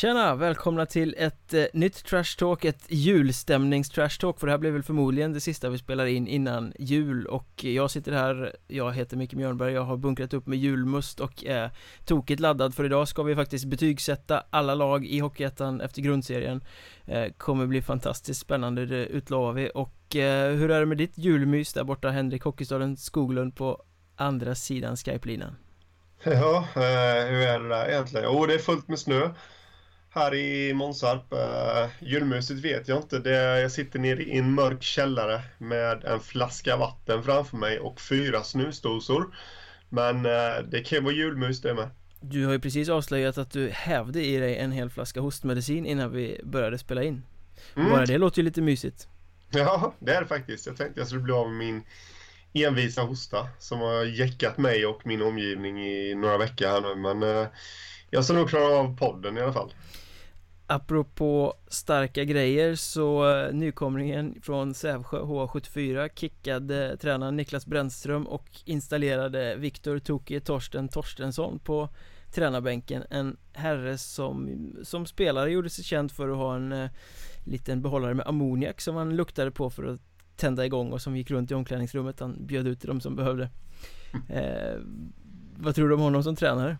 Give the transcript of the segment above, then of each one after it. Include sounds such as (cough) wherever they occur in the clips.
Tjena! Välkomna till ett eh, nytt Trash Talk, ett julstämnings Trash Talk för det här blir väl förmodligen det sista vi spelar in innan jul och jag sitter här, jag heter Micke Mjörnberg, jag har bunkrat upp med julmust och är tokigt laddad för idag ska vi faktiskt betygsätta alla lag i Hockeyettan efter grundserien eh, Kommer bli fantastiskt spännande, det utlovar vi och eh, hur är det med ditt julmys där borta Henrik Hockeystaden Skoglund på andra sidan Skype-linan? Ja, eh, hur är det där egentligen? Jo, det är fullt med snö här i Månsarp. Uh, julmuset vet jag inte. Det, jag sitter nere i en mörk källare med en flaska vatten framför mig och fyra snusdosor. Men uh, det kan ju vara julmus det med. Du har ju precis avslöjat att du hävde i dig en hel flaska hostmedicin innan vi började spela in. Mm. Bara det låter ju lite mysigt. Ja, det är det faktiskt. Jag tänkte jag skulle bli av med min envisa hosta som har jäckat mig och min omgivning i några veckor här nu. Men uh, jag ska nog klara av podden i alla fall. Apropå starka grejer så eh, nykomlingen från Sävsjö H74 kickade tränaren Niklas Brännström och installerade Viktor Toki Torsten Torstensson på tränarbänken. En herre som, som spelare gjorde sig känd för att ha en eh, liten behållare med ammoniak som han luktade på för att tända igång och som gick runt i omklädningsrummet. Han bjöd ut till dem som behövde. Eh, Vad tror du om honom som tränare?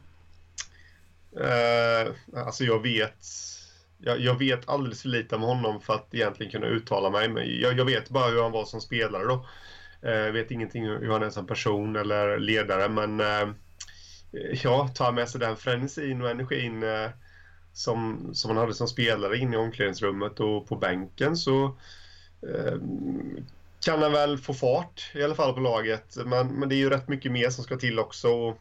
Uh, alltså jag vet jag, jag, vet alldeles för lite om honom för att egentligen kunna uttala mig. Men jag, jag vet bara hur han var som spelare då. Jag eh, vet ingenting hur han är som person eller ledare men eh, ja, tar med sig den frenesin och energin eh, som, som han hade som spelare in i omklädningsrummet och på bänken så eh, kan han väl få fart i alla fall på laget. Men, men det är ju rätt mycket mer som ska till också. Och,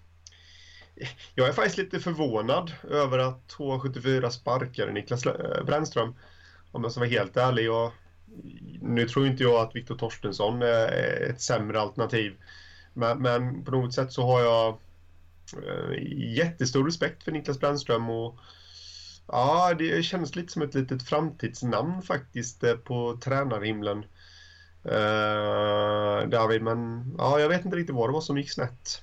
jag är faktiskt lite förvånad över att H74 sparkade Niklas eh, Brännström. Om jag ska vara helt ärlig. Jag, nu tror inte jag att Viktor Torstensson är ett sämre alternativ. Men, men på något sätt så har jag eh, jättestor respekt för Niklas Brännström. Och, ja, det känns lite som ett litet framtidsnamn faktiskt eh, på tränarhimlen. Uh, David, men ja, jag vet inte riktigt vad det var som gick snett.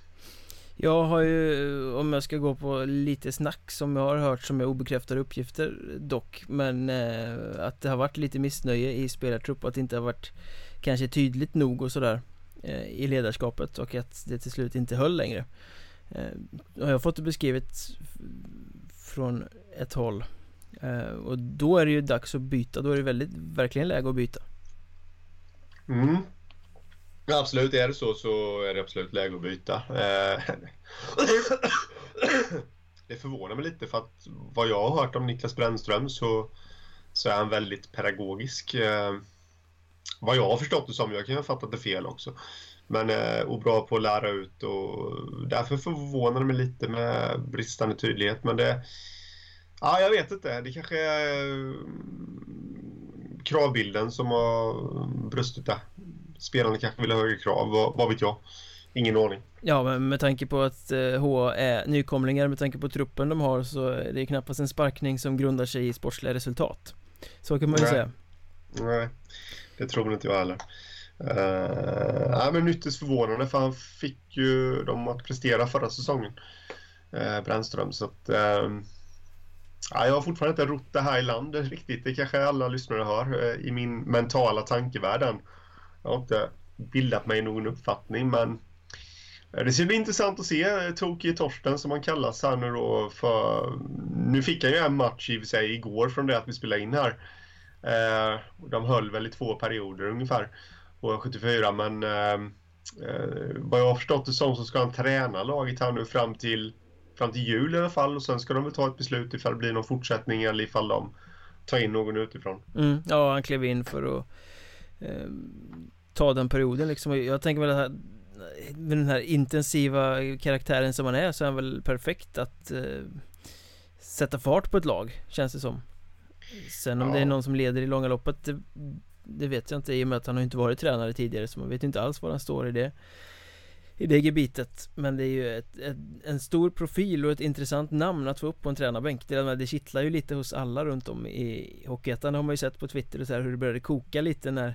Jag har ju, om jag ska gå på lite snack som jag har hört som är obekräftade uppgifter dock Men eh, att det har varit lite missnöje i spelartrupp att det inte har varit kanske tydligt nog och sådär eh, I ledarskapet och att det till slut inte höll längre. Eh, Jag har fått det beskrivet från ett håll eh, Och då är det ju dags att byta, då är det väldigt, verkligen läge att byta. Mm absolut, är det så så är det absolut läge att byta. Eh, det förvånar mig lite för att vad jag har hört om Niklas Brännström så, så är han väldigt pedagogisk. Eh, vad jag har förstått det som, jag kan ha fattat det fel också. Men eh, och bra på att lära ut och därför förvånar det mig lite med bristande tydlighet. Men det, ja jag vet inte, det kanske är kravbilden som har brustit där spelarna kanske vill ha högre krav, vad, vad vet jag? Ingen aning. Ja, men med tanke på att eh, H är nykomlingar, med tanke på truppen de har så är det knappast en sparkning som grundar sig i sportsliga resultat. Så kan man ju Nej. säga. Nej, det tror inte jag heller. Uh, nej, men ytterst förvånande för han fick ju dem att prestera förra säsongen. Uh, Brännström, så att... Uh, ja, jag har fortfarande inte rott det här i landet riktigt. Det kanske alla lyssnare hör uh, i min mentala tankevärld. Jag har inte bildat mig någon uppfattning men eh, det ska bli intressant att se eh, Toki Torsten som han kallas här nu då för nu fick han ju en match i och för sig igår från det att vi spelade in här. Eh, de höll väl i två perioder ungefär på 74 men eh, eh, vad jag har förstått det som så ska han träna laget här nu fram till fram till jul i alla fall och sen ska de väl ta ett beslut ifall det blir någon fortsättning eller ifall de tar in någon utifrån. Mm, ja, han klev in för att eh, ta den perioden liksom. Jag tänker väl att med den här intensiva karaktären som han är så är han väl perfekt att eh, sätta fart på ett lag, känns det som. Sen om ja. det är någon som leder i långa loppet det, det, vet jag inte i och med att han har inte varit tränare tidigare så man vet inte alls var han står i det i det gebitet. Men det är ju ett, ett, en stor profil och ett intressant namn att få upp på en tränarbänk. Det, det kittlar ju lite hos alla runt om i Hockeyettan. Har man ju sett på Twitter och så här hur det började koka lite när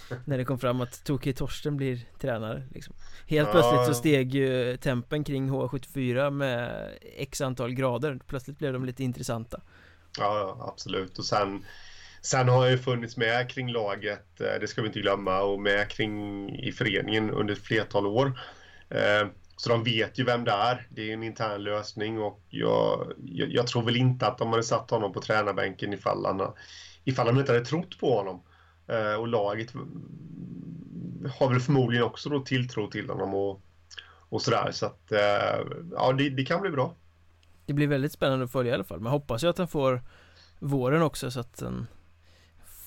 (laughs) När det kom fram att Toki Torsten blir tränare liksom. Helt ja. plötsligt så steg ju tempen kring H74 med x antal grader Plötsligt blev de lite intressanta Ja, absolut. Och sen, sen har jag ju funnits med kring laget, eh, det ska vi inte glömma, och med kring i föreningen under ett flertal år. Eh, så de vet ju vem det är. Det är en intern lösning och jag, jag, jag tror väl inte att de hade satt honom på tränarbänken ifall han, ifall de inte hade trott på honom. Eh, och laget har väl förmodligen också då tilltro till honom och, och sådär. Så att ja, det, det kan bli bra. Det blir väldigt spännande att följa i alla fall. Men hoppas ju att han får våren också så att den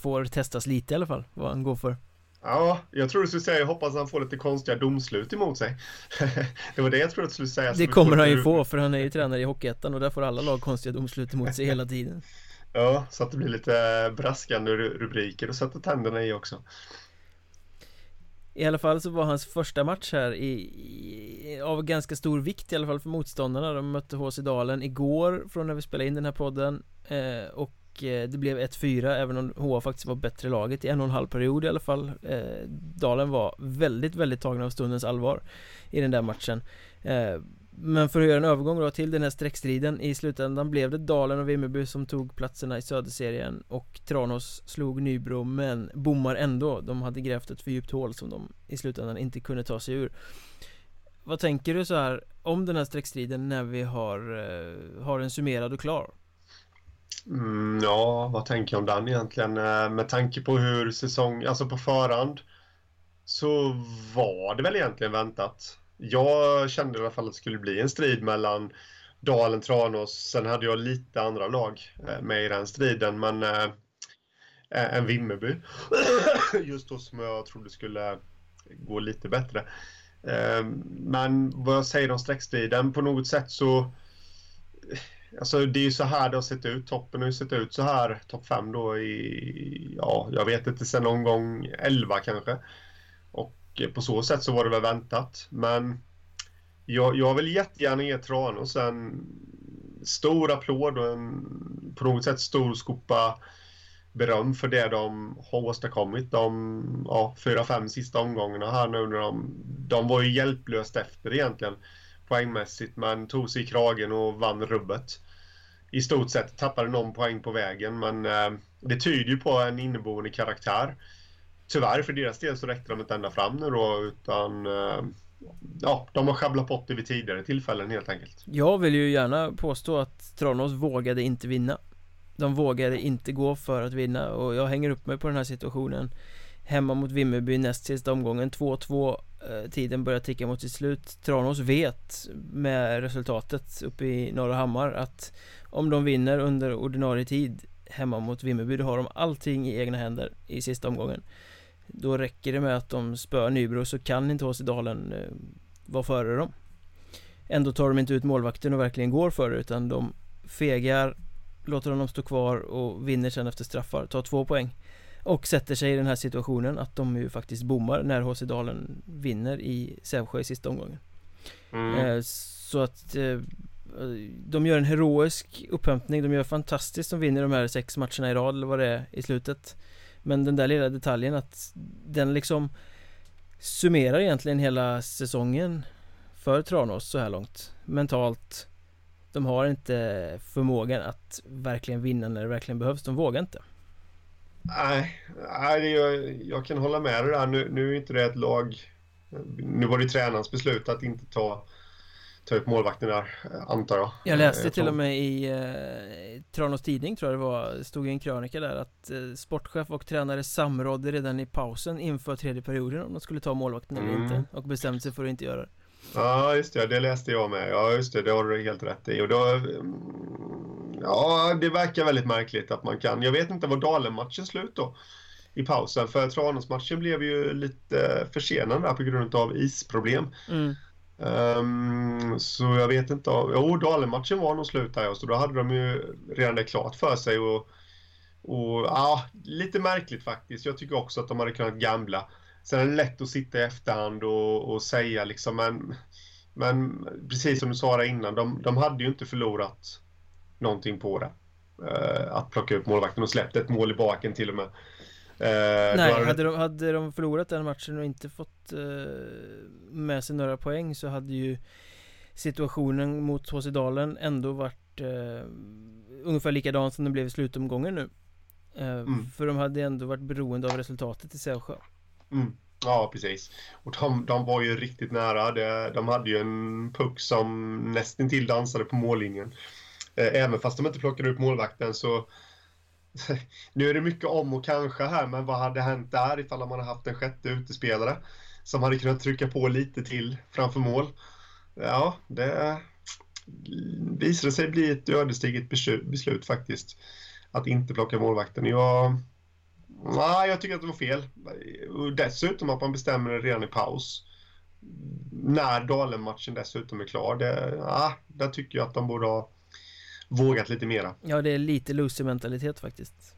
får testas lite i alla fall, vad han går för. Ja, jag tror du skulle säga jag hoppas han får lite konstiga domslut emot sig. (laughs) det var det jag trodde du skulle säga. Det kommer han ju få, för han är ju tränare i Hockeyettan och där får alla lag konstiga domslut emot sig hela tiden. Ja, så att det blir lite braskande rubriker och sätta tänderna i också. I alla fall så var hans första match här i, i, av ganska stor vikt i alla fall för motståndarna. De mötte HC Dalen igår från när vi spelade in den här podden eh, Och eh, det blev 1-4 även om HA faktiskt var bättre laget i en och en halv period i alla fall. Eh, Dalen var väldigt, väldigt tagna av stundens allvar i den där matchen. Eh, men för att göra en övergång då till den här streckstriden I slutändan blev det Dalen och Vimmerby som tog platserna i Söderserien Och Tranås slog Nybro men bommar ändå De hade grävt ett för djupt hål som de i slutändan inte kunde ta sig ur Vad tänker du så här om den här streckstriden när vi har, eh, har den summerad och klar? Mm, ja, vad tänker jag om den egentligen? Eh, med tanke på hur säsong, alltså på förhand Så var det väl egentligen väntat jag kände i alla fall att det skulle bli en strid mellan Dalen, Tranås. Sen hade jag lite andra lag eh, med i den striden, men äh, en Vimmerby. (coughs) Just då som jag trodde skulle gå lite bättre. Äh, men vad jag säger om streckstriden, på något sätt så Alltså det är ju så här det har sett ut. Toppen har ju sett ut så här, topp 5 då i, ja, jag vet inte, sen någon gång, 11 kanske. Och Eh, på så sätt så var det väl väntat. Men jag, jag vill jättegärna ge Tranås en stor applåd och en på något sätt stor skopa beröm för det de har åstadkommit de ja, fyra, fem sista omgångarna här nu. När de, de var ju hjälplöst efter egentligen poängmässigt men tog sig i kragen och vann rubbet. I stort sett tappade någon poäng på vägen men eh, det tyder ju på en inneboende karaktär tyvärr för deras del så räckte de inte ända fram nu då utan eh, Ja, de har sjabblat bort det vid tidigare tillfällen helt enkelt. Jag vill ju gärna påstå att Tranås vågade inte vinna. De vågade inte gå för att vinna och jag hänger upp mig på den här situationen. Hemma mot Vimmerby näst sista omgången 2-2 eh, Tiden börjar ticka mot sitt slut. Tranås vet med resultatet uppe i Norra Hammar att Om de vinner under ordinarie tid Hemma mot Vimmerby då har de allting i egna händer i sista omgången då räcker det med att de spör Nybro så kan inte HC Dalen eh, vara före dem. Ändå tar de inte ut målvakten och verkligen går före utan de fegar Låter honom stå kvar och vinner sen efter straffar, tar två poäng. Och sätter sig i den här situationen att de ju faktiskt bommar när HC Dalen vinner i Sävsjö i sista omgången. Mm. eh, Så att eh, de gör en heroisk upphämtning, de gör fantastiskt. De vinner de här sex matcherna i rad eller vad det är i slutet men den där lilla detaljen att den liksom summerar egentligen hela säsongen för Tranås så här långt. Mentalt de har inte förmågan att verkligen vinna när det verkligen behövs, de vågar inte. Nej, nej jag, jag kan hålla med dig där. Nu, nu är inte det ett lag Nu var det tränarens beslut att inte ta ta upp målvakten där, antar jag. Jag läste jag till och med i eh, Tranås Tidning tror jag det var, stod i en krönika där att eh, sportchef och tränare samrådde redan i pausen inför tredje perioden om de skulle ta målvakten eller mm. inte och bestämde sig för att inte göra det. Ja, just det, det läste jag med. Ja, just det, det har du helt rätt i. Och då, mm, ja, det verkar väldigt märkligt att man kan. Jag vet inte, var Dalen-matchen slut då? I pausen, för Tranås-matchen blev ju lite försenad där på grund av isproblem. Mm. Um, så jag vet inte. Jo, Dalen-matchen var nog slut där, så då hade de ju redan det klart för sig. Och, och ja, lite märkligt faktiskt. Jag tycker också att de hade kunnat gambla. Sen är det lätt att sitta i efterhand och, och säga liksom, men, men precis som du sa där innan, de, de hade ju inte förlorat någonting på det. Uh, att plocka upp målvakten och släppt ett mål i baken till och med. Eh, Nej, hade, hade, de, hade de förlorat den matchen och inte fått eh, med sig några poäng så hade ju situationen mot HC Dalen ändå varit eh, ungefär likadan som den blev i slutomgången nu. Eh, mm. För de hade ändå varit beroende av resultatet i Sävsjö. Mm. Ja, precis. Och de, de var ju riktigt nära. Det, de hade ju en puck som nästintill dansade på mållinjen. Eh, även fast de inte plockade upp målvakten så nu är det mycket om och kanske här, men vad hade hänt där ifall man hade haft en sjätte utespelare som hade kunnat trycka på lite till framför mål? Ja, det visade sig bli ett ödesdigert beslut faktiskt. Att inte plocka målvakten. Jag Nej, jag tycker att det var fel. Dessutom att man bestämmer det redan i paus. När Dalen-matchen dessutom är klar. Det, ja, där tycker jag att de borde ha vågat lite mera. Ja, det är lite loser-mentalitet faktiskt.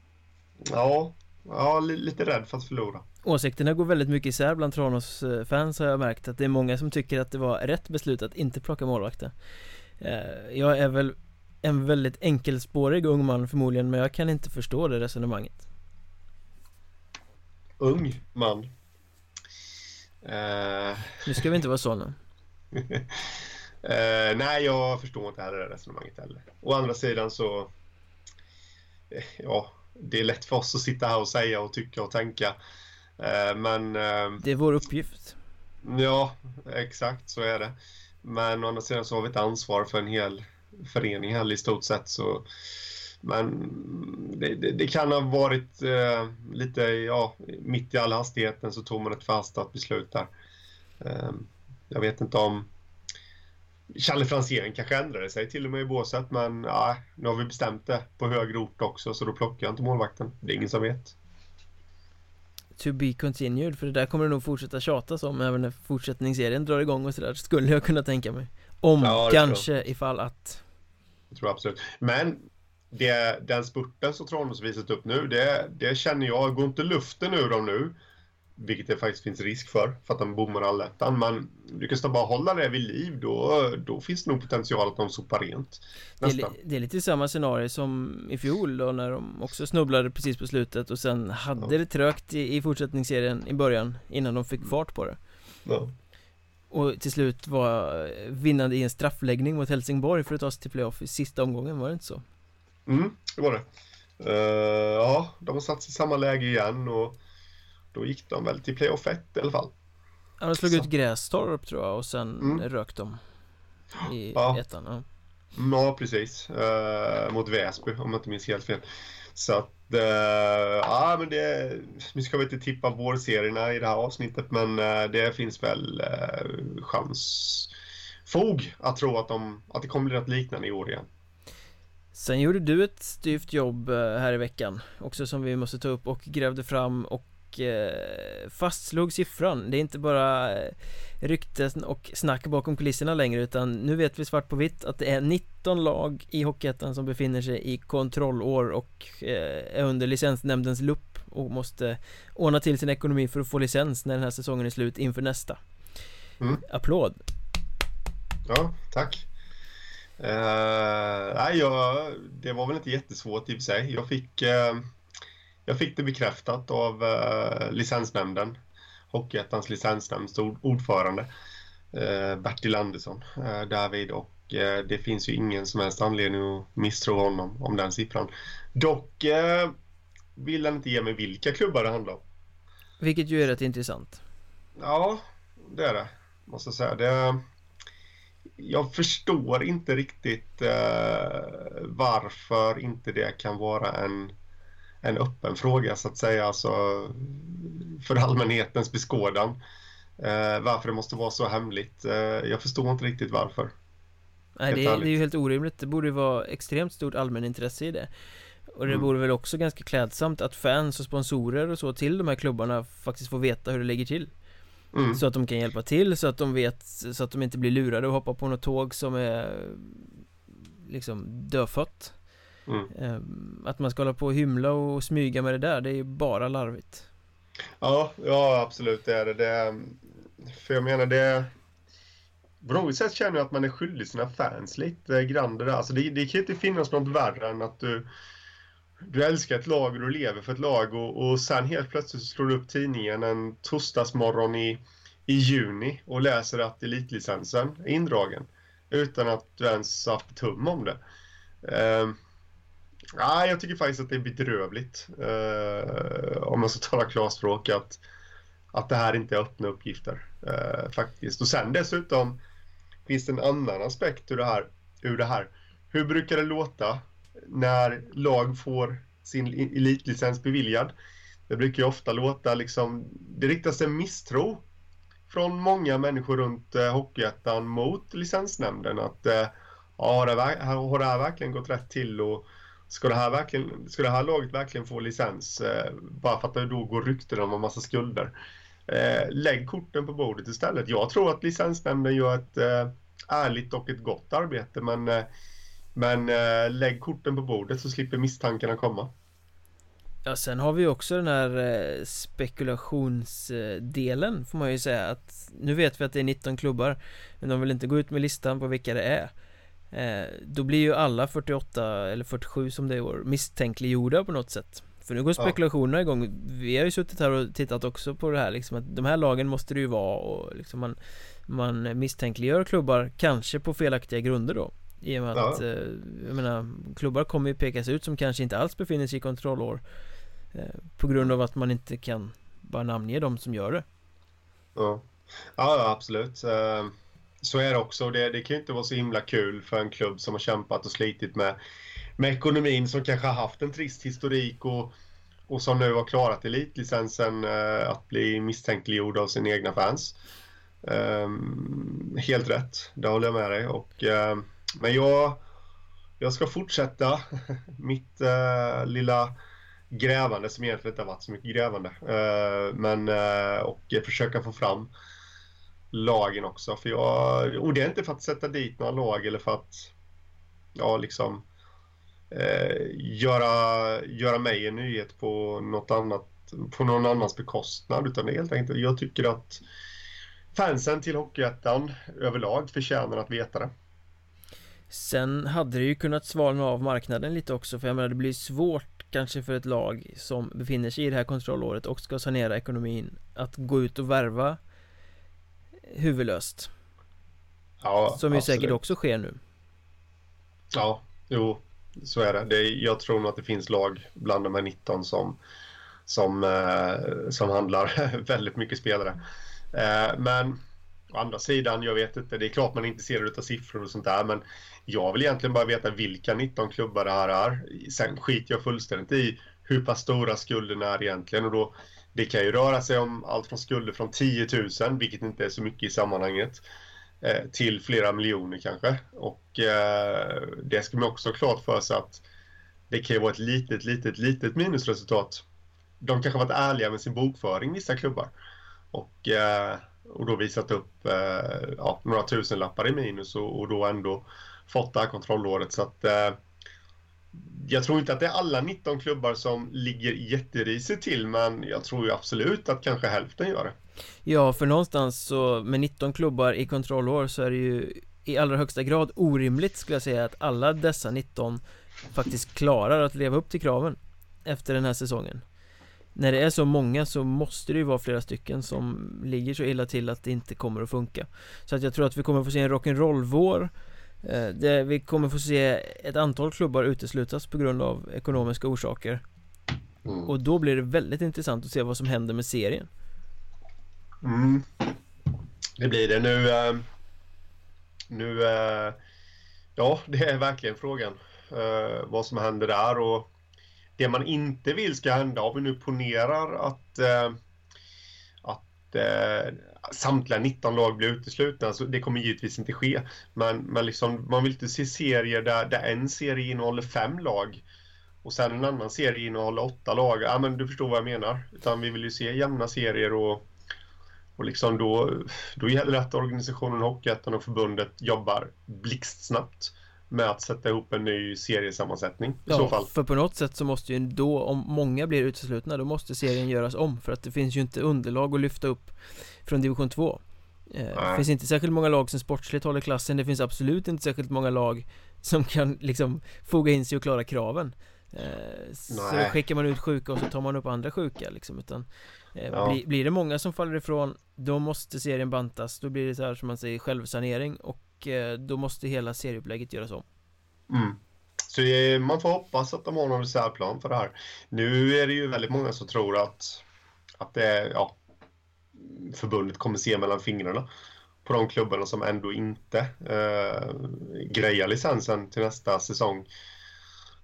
Ja, ja, lite rädd för att förlora. Åsikterna går väldigt mycket isär bland Tranås eh, fans har jag märkt att det är många som tycker att det var rätt beslut att inte plocka målvakten. Eh, jag är väl en väldigt enkelspårig ung man förmodligen men jag kan inte förstå det resonemanget ung man. Uh... Nu ska vi inte vara sådana. (laughs) uh, nej, jag förstår inte heller det resonemanget heller. Å andra sidan så... Uh, ja, det är lätt för oss att sitta här och säga och tycka och tänka. men... det är vår uppgift. Ja, exakt så är det. Men å andra sidan så har vi ett ansvar för en hel förening här i stort sett så men det, det, det kan ha varit eh, lite, ja, mitt i all hastigheten så tog man ett förhastat beslut där. Eh, jag vet inte om Challe Franzén kanske ändrade sig till och med i båset men ja, nu har vi bestämt det på högre ort också så då plockar jag inte målvakten. Det är ingen som vet. To be continued, för det där kommer det nog fortsätta tjatas om även när fortsättningsserien drar igång och sådär, skulle jag kunna tänka mig. Om, ja, kanske, ifall att. Jag tror absolut. Men det, den spurten som Tranås visat upp nu, det, det känner jag, går inte luften ur dem nu, vilket det faktiskt finns risk för, för att de bommar allettan, men lyckas de bara hålla det vid liv, då, då finns det nog potential att de sopar rent. Det är, det är, lite samma scenario som i fjol då, när de också snubblade precis på slutet och sen hade ja. det trögt i, i fortsättningsserien i början, innan de fick fart på det. Ja. Och till slut var vinnande i en straffläggning mot Helsingborg för att ta sig till playoff i sista omgången, var det inte så? Mm, det var det. Uh, ja, de har satt sig i samma läge igen och då gick de väl till playoff 1 i alla fall. Ja, de slog Så. ut Grästorp tror jag och sen mm. rök de i ja. ettan. Ja. ja, precis. Uh, mot Väsby om jag inte minns helt fel. Så att, uh, ja men det, nu ska vi inte tippa vårserierna i det här avsnittet men uh, det finns väl uh, chans, fog att tro att, de, att det kommer bli något liknande i år igen. Sen gjorde du ett styvt jobb här i veckan Också som vi måste ta upp och grävde fram och eh, fastslog siffran Det är inte bara eh, rykten och snack bakom kulisserna längre utan nu vet vi svart på vitt att det är 19 lag i Hockeyettan som befinner sig i kontrollår och är under licensnämndens lupp och måste ordna till sin ekonomi för att få licens när den här säsongen är slut inför nästa mm. Applåd! Ja, tack! Uh, nej, jag, det var väl inte jättesvårt i och för sig. Jag fick, uh, jag fick det bekräftat av uh, licensnämnden. Hockeyettans licensnämnds ordförande uh, Bertil Andersson uh, därvid och det finns ju ingen som helst anledning att misstro honom om den siffran. Dock vill han inte ge mig vilka klubbar det handlar om. Vilket ju är rätt intressant. Ja, det är det. Måste jag säga. Det, jag förstår inte riktigt eh, varför inte det kan vara en, en öppen fråga så att säga, alltså för allmänhetens beskådan. Eh, varför det måste vara så hemligt. Eh, jag förstår inte riktigt varför. Nej, det är, det är, ju helt orimligt. Det borde ju vara extremt stort allmänintresse i det. Och det mm. vore väl också ganska klädsamt att fans och sponsorer och så till de här klubbarna faktiskt får veta hur det ligger till. Mm. Så att de kan hjälpa till, så att de vet, så att de inte blir lurade och hoppar på något tåg som är liksom dödfött mm. Ehm, att man ska hålla på och hymla och smyga med det där, det är ju bara larvigt Ja, ja absolut det är det, det För jag menar det På något sätt känner jag att man är skyldig sina fans lite grann det där. Alltså det, det kan inte finnas något värre än att du du älskar ett lag och du lever för ett lag och, och sen helt plötsligt slår du upp tidningen en torsdagsmorgon i, i juni och läser att elitlicensen är indragen. utan att du ens haft tum om det. Uh, ja, jag tycker faktiskt att det är bedrövligt, eh, om man ska tala klarspråk, att, att det här inte är öppna uppgifter. Eh, faktiskt. Och sen dessutom finns det en annan aspekt ur det här. Ur det här. Hur brukar det låta när lag får sin elitlicens beviljad? Det brukar ju ofta låta liksom, det riktas en misstro från många människor runt eh, Hockeyettan mot licensnämnden att eh, ja, har det, har det här verkligen gått rätt till och ska det här, verkligen, ska det här laget verkligen få licens eh, bara för att det då går rykten om en massa skulder? Eh, lägg korten på bordet istället. Jag tror att licensnämnden gör ett eh, ärligt och ett gott arbete men, eh, men eh, lägg korten på bordet så slipper misstankarna komma. Ja sen har vi också den här eh, spekulationsdelen får man ju säga att Nu vet vi att det är 19 klubbar Men de vill inte gå ut med listan på vilka det är då blir ju alla 48 eller 47 som det är i år misstänkliggjorda på något sätt För nu går spekulationerna igång Vi har ju suttit här och tittat också på det här liksom att de här lagen måste det ju vara och liksom man Man misstänkliggör klubbar kanske på felaktiga grunder då i och med att, ja. jag menar, klubbar kommer ju pekas ut som kanske inte alls befinner sig i kontrollår Eh, på grund av att man inte kan bara namnge de som gör det. Ja, ja absolut. Eh, så är det också. Det, det kan ju inte vara så himla kul för en klubb som har kämpat och slitit med, med ekonomin som kanske har haft en trist historik och, och som nu har klarat elitlicensen eh, att bli misstänkliggjord av sina egna fans. Ehm, helt rätt, det håller jag med dig. Och, ehm, men jag, jag ska fortsätta (laughs) mitt eh, lilla grävande som egentligen inte har varit så mycket grävande. Eh, men, eh, och försöka få fram lagen också. För jag, och det är inte för att sätta dit några lag eller för att ja, liksom eh, göra, göra mig en nyhet på något annat på någon annans bekostnad utan det är helt enkelt jag tycker att fansen till Hockeyettan överlag förtjänar att veta det. Sen hade det ju kunnat svalna av marknaden lite också för jag menar det blir svårt kanske för ett lag som befinner sig i det här kontrollåret och ska sanera ekonomin att gå ut och värva huvudlöst. Ja, Som ju absolut. säkert också sker nu. Ja, jo, så är det. det jag tror nog att det finns lag bland de här 19 som, som, eh, som handlar (laughs) väldigt mycket spelare. Eh, men å andra sidan, jag vet inte, det är klart man är intresserad av siffror och sånt där, men jag vill egentligen bara veta vilka 19 klubbar det här är. Sen skiter jag fullständigt i hur pass stora skulderna är egentligen. Och då, det kan ju röra sig om allt från skulder från 10 000, vilket inte är så mycket i sammanhanget, eh, till flera miljoner kanske. Och eh, det ska man också ha klart för sig att det kan ju vara ett litet, litet, litet minusresultat. De kanske varit ärliga med sin bokföring, vissa klubbar. Och, eh, och då visat upp eh, ja, några tusenlappar i minus och, och då ändå fått det här kontrollåret. Så att, eh, jag tror inte att det är alla 19 klubbar som ligger jätterisigt till men jag tror ju absolut att kanske hälften gör det. Ja, för någonstans så med 19 klubbar i kontrollår så är det ju i allra högsta grad orimligt skulle jag säga att alla dessa 19 faktiskt klarar att leva upp till kraven efter den här säsongen. När det är så många så måste det ju vara flera stycken som ligger så illa till att det inte kommer att funka. Så att jag tror att vi kommer att få se en rock'n'roll-vår det, vi kommer få se ett antal klubbar uteslutas på grund av ekonomiska orsaker mm. Och då blir det väldigt intressant att se vad som händer med serien mm. Det blir det nu äh, Nu äh, Ja, det är verkligen frågan Vad som händer där och Det man inte vill ska hända, om vi nu ponerar att Att samtliga 19 lag blir uteslutna. Så det kommer givetvis inte ske. Men, men liksom, man vill inte se serier där, där en serie innehåller fem lag och sen en annan serie innehåller åtta lag. Ja, men du förstår vad jag menar. Utan vi vill ju se jämna serier och, och liksom då, då gäller det att organisationen Hockeyettan och förbundet jobbar blixtsnabbt med att sätta ihop en ny seriesammansättning i ja, så fall. för på något sätt så måste ju då, om många blir uteslutna, då måste serien göras om för att det finns ju inte underlag att lyfta upp från division 2 eh, Det finns inte särskilt många lag som sportsligt håller klassen Det finns absolut inte särskilt många lag Som kan liksom foga in sig och klara kraven eh, Så skickar man ut sjuka och så tar man upp andra sjuka liksom utan eh, ja. blir, blir det många som faller ifrån Då måste serien bantas Då blir det så här som man säger självsanering Och eh, då måste hela serieupplägget göras om. Mm. Så man får hoppas att de har någon reservplan för det här. Nu är det ju väldigt många som tror att, att det, ja, förbundet kommer se mellan fingrarna på de klubbarna som ändå inte eh, grejar licensen till nästa säsong.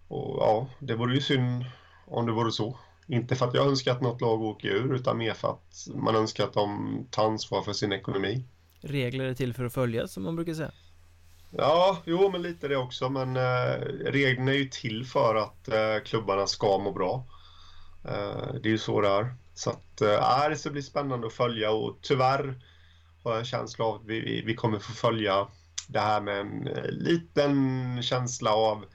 Och ja, det vore ju synd om det vore så. Inte för att jag önskar att något lag åker ur utan mer för att man önskar att de tar ansvar för sin ekonomi. Regler är till för att följas som man brukar säga. Ja, jo men lite det också men eh, reglerna är ju till för att eh, klubbarna ska må bra. Eh, det är ju så det är. Så att, äh, det ska bli spännande att följa och tyvärr har jag en känsla av att vi, vi kommer få följa det här med en eh, liten känsla av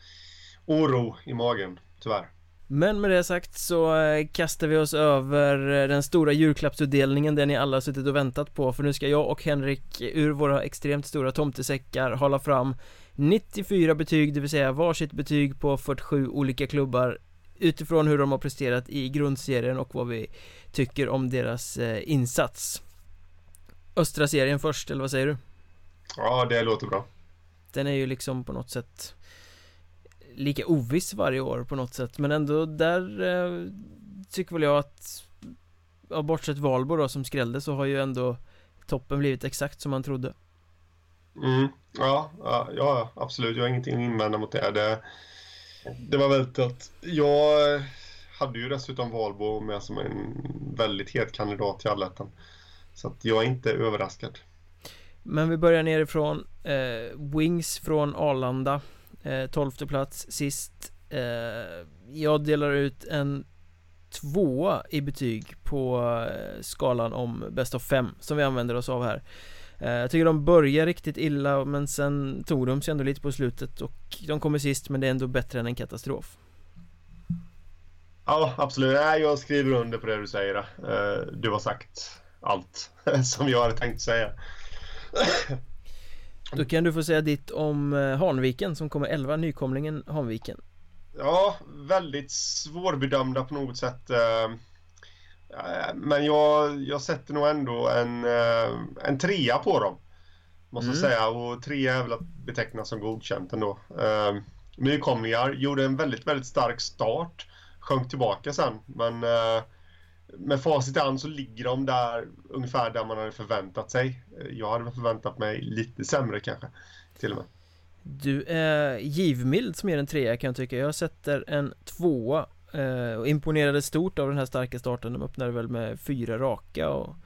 oro i magen, tyvärr. Men med det sagt så eh, kastar vi oss över den stora julklappsutdelningen den ni alla har suttit och väntat på för nu ska jag och Henrik ur våra extremt stora tomtesäckar hålla fram 94 betyg, det vill säga varsitt betyg på 47 olika klubbar utifrån hur de har presterat i grundserien och vad vi tycker om deras insats Östra serien först, eller vad säger du? Ja, det låter bra Den är ju liksom på något sätt Lika oviss varje år på något sätt men ändå där eh, Tycker väl jag att Ja, bortsett Valbo då som skrällde så har ju ändå Toppen blivit exakt som man trodde Mm, ja, ja, ja, absolut. Jag har ingenting att invända mot det. Det, det var väntat. jag hade ju dessutom Valbo med som en väldigt het kandidat till allettan. Så att jag är inte överraskad. Men vi börjar nerifrån. Eh, Wings från Arlanda. Eh, 12 plats sist. Eh, jag delar ut en tvåa i betyg på eh, skalan om bäst av fem som vi använder oss av här. Eh, jag tycker de börjar riktigt illa men sen tog de sig ändå lite på slutet och de kommer sist men det är ändå bättre än en katastrof. Ja, absolut. Jag skriver under på det du säger. Eh, du har sagt allt (laughs) som jag hade tänkt säga. Då kan du få säga ditt om eh, Hanviken som kommer 11, nykomlingen Hanviken. Ja, väldigt svårbedömda på något sätt. Eh, men jag, jag sätter nog ändå en, eh, en trea på dem. Måste mm. säga. Och trea är väl att beteckna som godkänt ändå. Nykomlingar gjorde en väldigt, väldigt stark start. Sjönk tillbaka sen. Men med facit i hand så ligger de där ungefär där man hade förväntat sig. Jag hade förväntat mig lite sämre kanske, till och med. Du är givmild som ger en trea kan jag tycka. Jag sätter en tvåa eh, och imponerade stort av den här starka starten. De öppnade väl med fyra raka och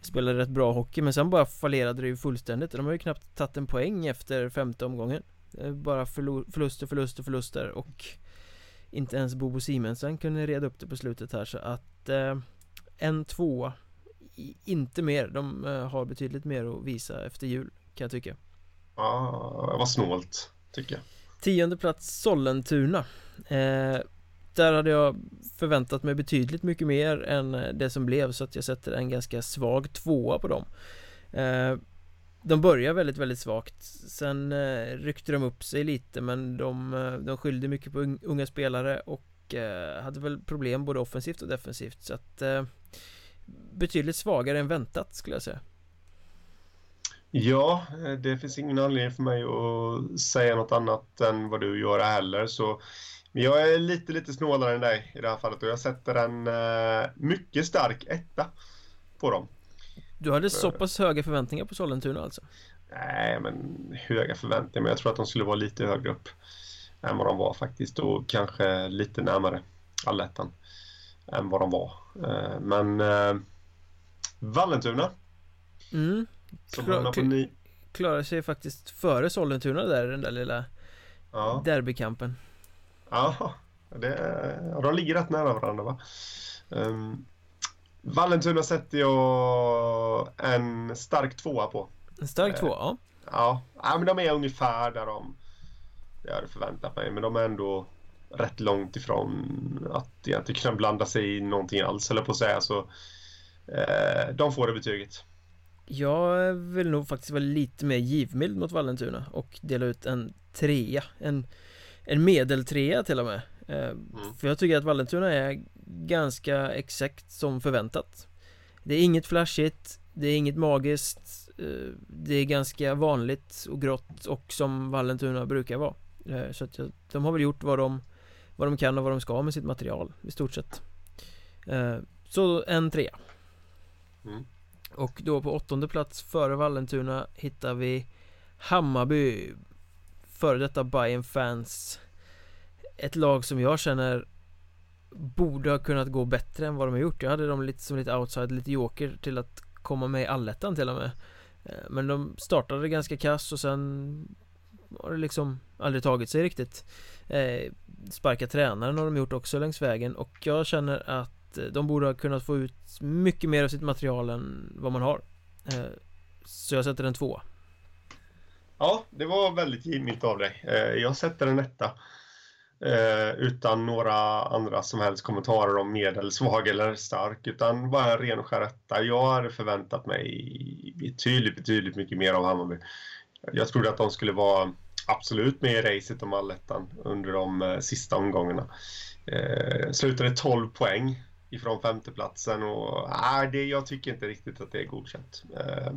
spelade rätt bra hockey men sen bara fallerade det ju fullständigt. De har ju knappt tagit en poäng efter femte omgången. Bara förluster, förluster, förluster och inte ens Bobo Simensen kunde reda upp det på slutet här så att eh, En tvåa Inte mer, de eh, har betydligt mer att visa efter jul kan jag tycka Ja, vad snålt tycker jag Tionde plats Sollentuna eh, där hade jag förväntat mig betydligt mycket mer än eh, det som blev så att jag sätter en ganska svag tvåa på dem. Eh, de börjar väldigt, väldigt svagt. Sen eh, ryckte de upp sig lite men de, de skyllde mycket på unga spelare och hade väl problem både offensivt och defensivt. Så att Betydligt svagare än väntat skulle jag säga. Ja, det finns ingen anledning för mig att säga något annat än vad du gör heller. Så men jag är lite, lite snålare än dig i det här fallet och jag sätter en eh, mycket stark etta på dem du hade så pass höga förväntningar på Sollentuna alltså? Nej, men höga förväntningar. Men jag tror att de skulle vara lite högre upp än vad de var faktiskt. Och kanske lite närmare allettan än vad de var. Eh, men eh, Vallentuna. Mm. Klar, ni... Klarar sig faktiskt före Sollentuna där, den där lilla ja. derbykampen. Ja, det, de ligger rätt nära varandra va. Um, Vallentuna sätter jag en stark tvåa på. En stark tvåa, ja. Ja, ja men de är ungefär där de jag hade förväntat mig. Men de är ändå rätt långt ifrån att egentligen kunna blanda sig i någonting alls, eller på att säga. Så eh, de får det betyget. Jag vill nog faktiskt vara lite mer givmild mot Vallentuna och dela ut en trea. En, en medeltrea till och med. Eh, mm. För jag tycker att Vallentuna är ganska exakt som förväntat Det är inget flashigt Det är inget magiskt eh, det är ganska vanligt och grått och som Vallentuna brukar vara eh, Så att de har väl gjort vad de, vad de kan och vad de ska med sitt material i stort sett Så en trea mm. Och då på åttonde plats före Vallentuna hittar vi Hammarby Före detta Bayern fans Ett lag som jag känner Borde ha kunnat gå bättre än vad de har gjort. Jag hade dem lite som lite outside, lite joker till att komma med i allettan till och med. Eh, men de startade ganska kass och sen Har det liksom aldrig tagit sig riktigt. Eh, sparka tränaren har de gjort också längs vägen och jag känner att eh, de borde ha kunnat få ut mycket mer av sitt material än vad man har. Så jag sätter en tvåa. Ja, det var väldigt givmilt av dig. Eh, jag sätter en etta. Eh, utan några andra som helst kommentarer om medel, svag eller stark, utan bara en ren och skär etta. Jag hade förväntat mig betydligt, betydligt mycket mer av Hammarby. Jag trodde att de skulle vara absolut med i racet om allettan under de eh, sista omgångarna. Eh, slutade 12 poäng ifrån femteplatsen och äh, det, jag tycker inte riktigt att det är godkänt. Eh,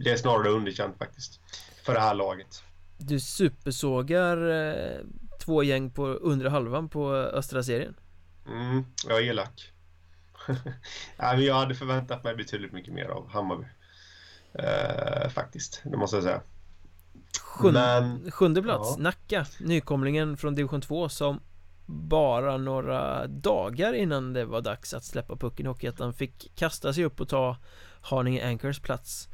det är snarare underkänt faktiskt, för det här laget. Du supersågar eh, två gäng på undre halvan på östra serien. Mm, jag är elak (laughs) ja, Jag hade förväntat mig betydligt mycket mer av Hammarby. Eh, Faktiskt, det måste jag säga. Sjunde, Men, sjunde plats, ja. Nacka, nykomlingen från division 2 som bara några dagar innan det var dags att släppa pucken i Hockeyettan fick kasta sig upp och ta Haninge Anchors plats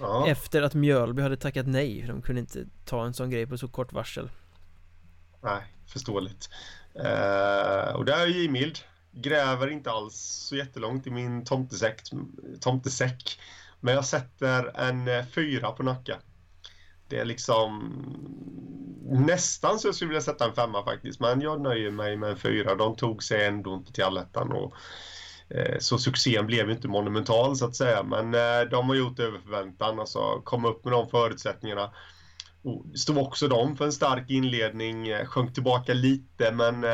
ja. Efter att Mjölby hade tackat nej, de kunde inte ta en sån grej på så kort varsel Nej, förståeligt. Eh, och där är jag givmild. Gräver inte alls så jättelångt i min tomtesäck. tomtesäck. Men jag sätter en eh, fyra på Nacka. Det är liksom nästan så jag skulle vilja sätta en femma faktiskt. Men jag nöjer mig med en fyra. De tog sig ändå inte till allettan. Och, Eh, så succén blev inte monumental så att säga. Men eh, de har gjort över förväntan. Alltså komma upp med de förutsättningarna stod också de för en stark inledning, eh, sjönk tillbaka lite men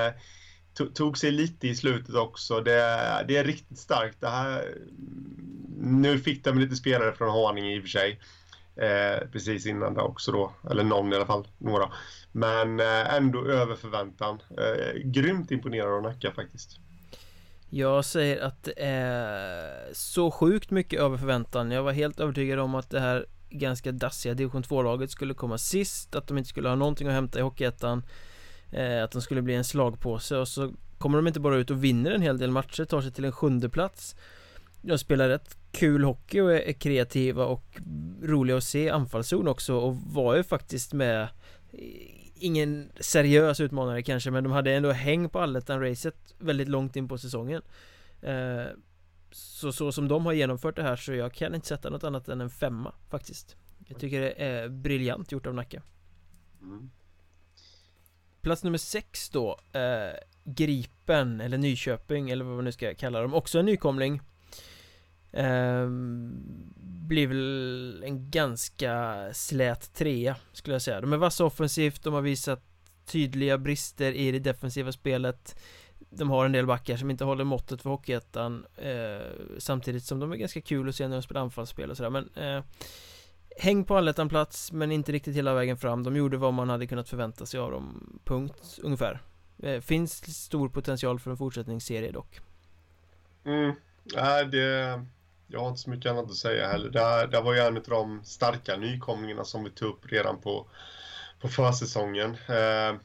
tog sig lite i slutet också. Det, det är riktigt starkt. Det här, mm, nu fick de lite spelare från Haninge i och för sig. Eh, precis innan det också då, eller någon i alla fall, några. Men eh, ändå över förväntan. Eh, grymt imponerad av Nacka faktiskt. Jag säger att det är så sjukt mycket över förväntan. Jag var helt övertygad om att det här ganska dassiga division 2-laget skulle komma sist Att de inte skulle ha någonting att hämta i Hockeyettan eh, Att de skulle bli en slagpåse och så kommer de inte bara ut och vinner en hel del matcher, tar sig till en sjunde plats De spelar rätt kul hockey och är kreativa och roliga att se anfallszon också och var ju faktiskt med Ingen seriös utmanare kanske men de hade ändå häng på allettan-racet väldigt långt in på säsongen. Eh, så, så som de har genomfört det här så jag kan inte sätta något annat än en femma faktiskt. Jag tycker det är briljant gjort av Nacka. Mm. Plats nummer sex då eh, Gripen eller Nyköping eller vad man nu ska kalla dem. Också en nykomling eh, Blir väl en ganska slät trea skulle jag säga. De är vassa offensivt, de har visat tydliga brister i det defensiva spelet. De har en del backar som inte håller måttet för Hockeyettan eh, Samtidigt som de är ganska kul att se när de spelar anfallsspel och sådär. Men eh, Häng på allettan plats men inte riktigt hela vägen fram. De gjorde vad man hade kunnat förvänta sig av dem Punkt ungefär. Eh, Finns stor potential för en fortsättningsserie dock. Mm, nej det jag har inte så mycket annat att säga heller Det, det var ju en av de starka nykomlingarna som vi tog upp redan på På försäsongen eh,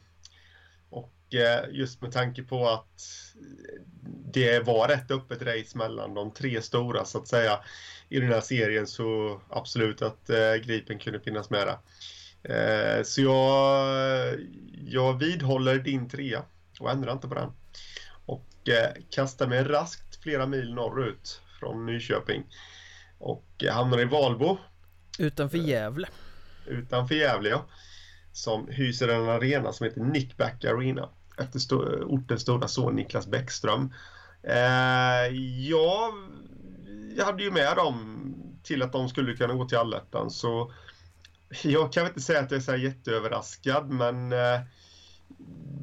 Eh, just med tanke på att det var rätt öppet race mellan de tre stora så att säga i den här serien så absolut att eh, Gripen kunde finnas med där. Eh, så jag, jag vidhåller din trea och ändrar inte på den. Och eh, kastar mig raskt flera mil norrut från Nyköping och hamnar i Valbo. Utanför Gävle. Utanför Gävle ja. Som hyser en arena som heter Nickback Arena efter st ortens stora son Niklas Bäckström. Eh, jag, jag hade ju med dem till att de skulle kunna gå till allettan så jag kan inte säga att jag är så jätteöverraskad men eh,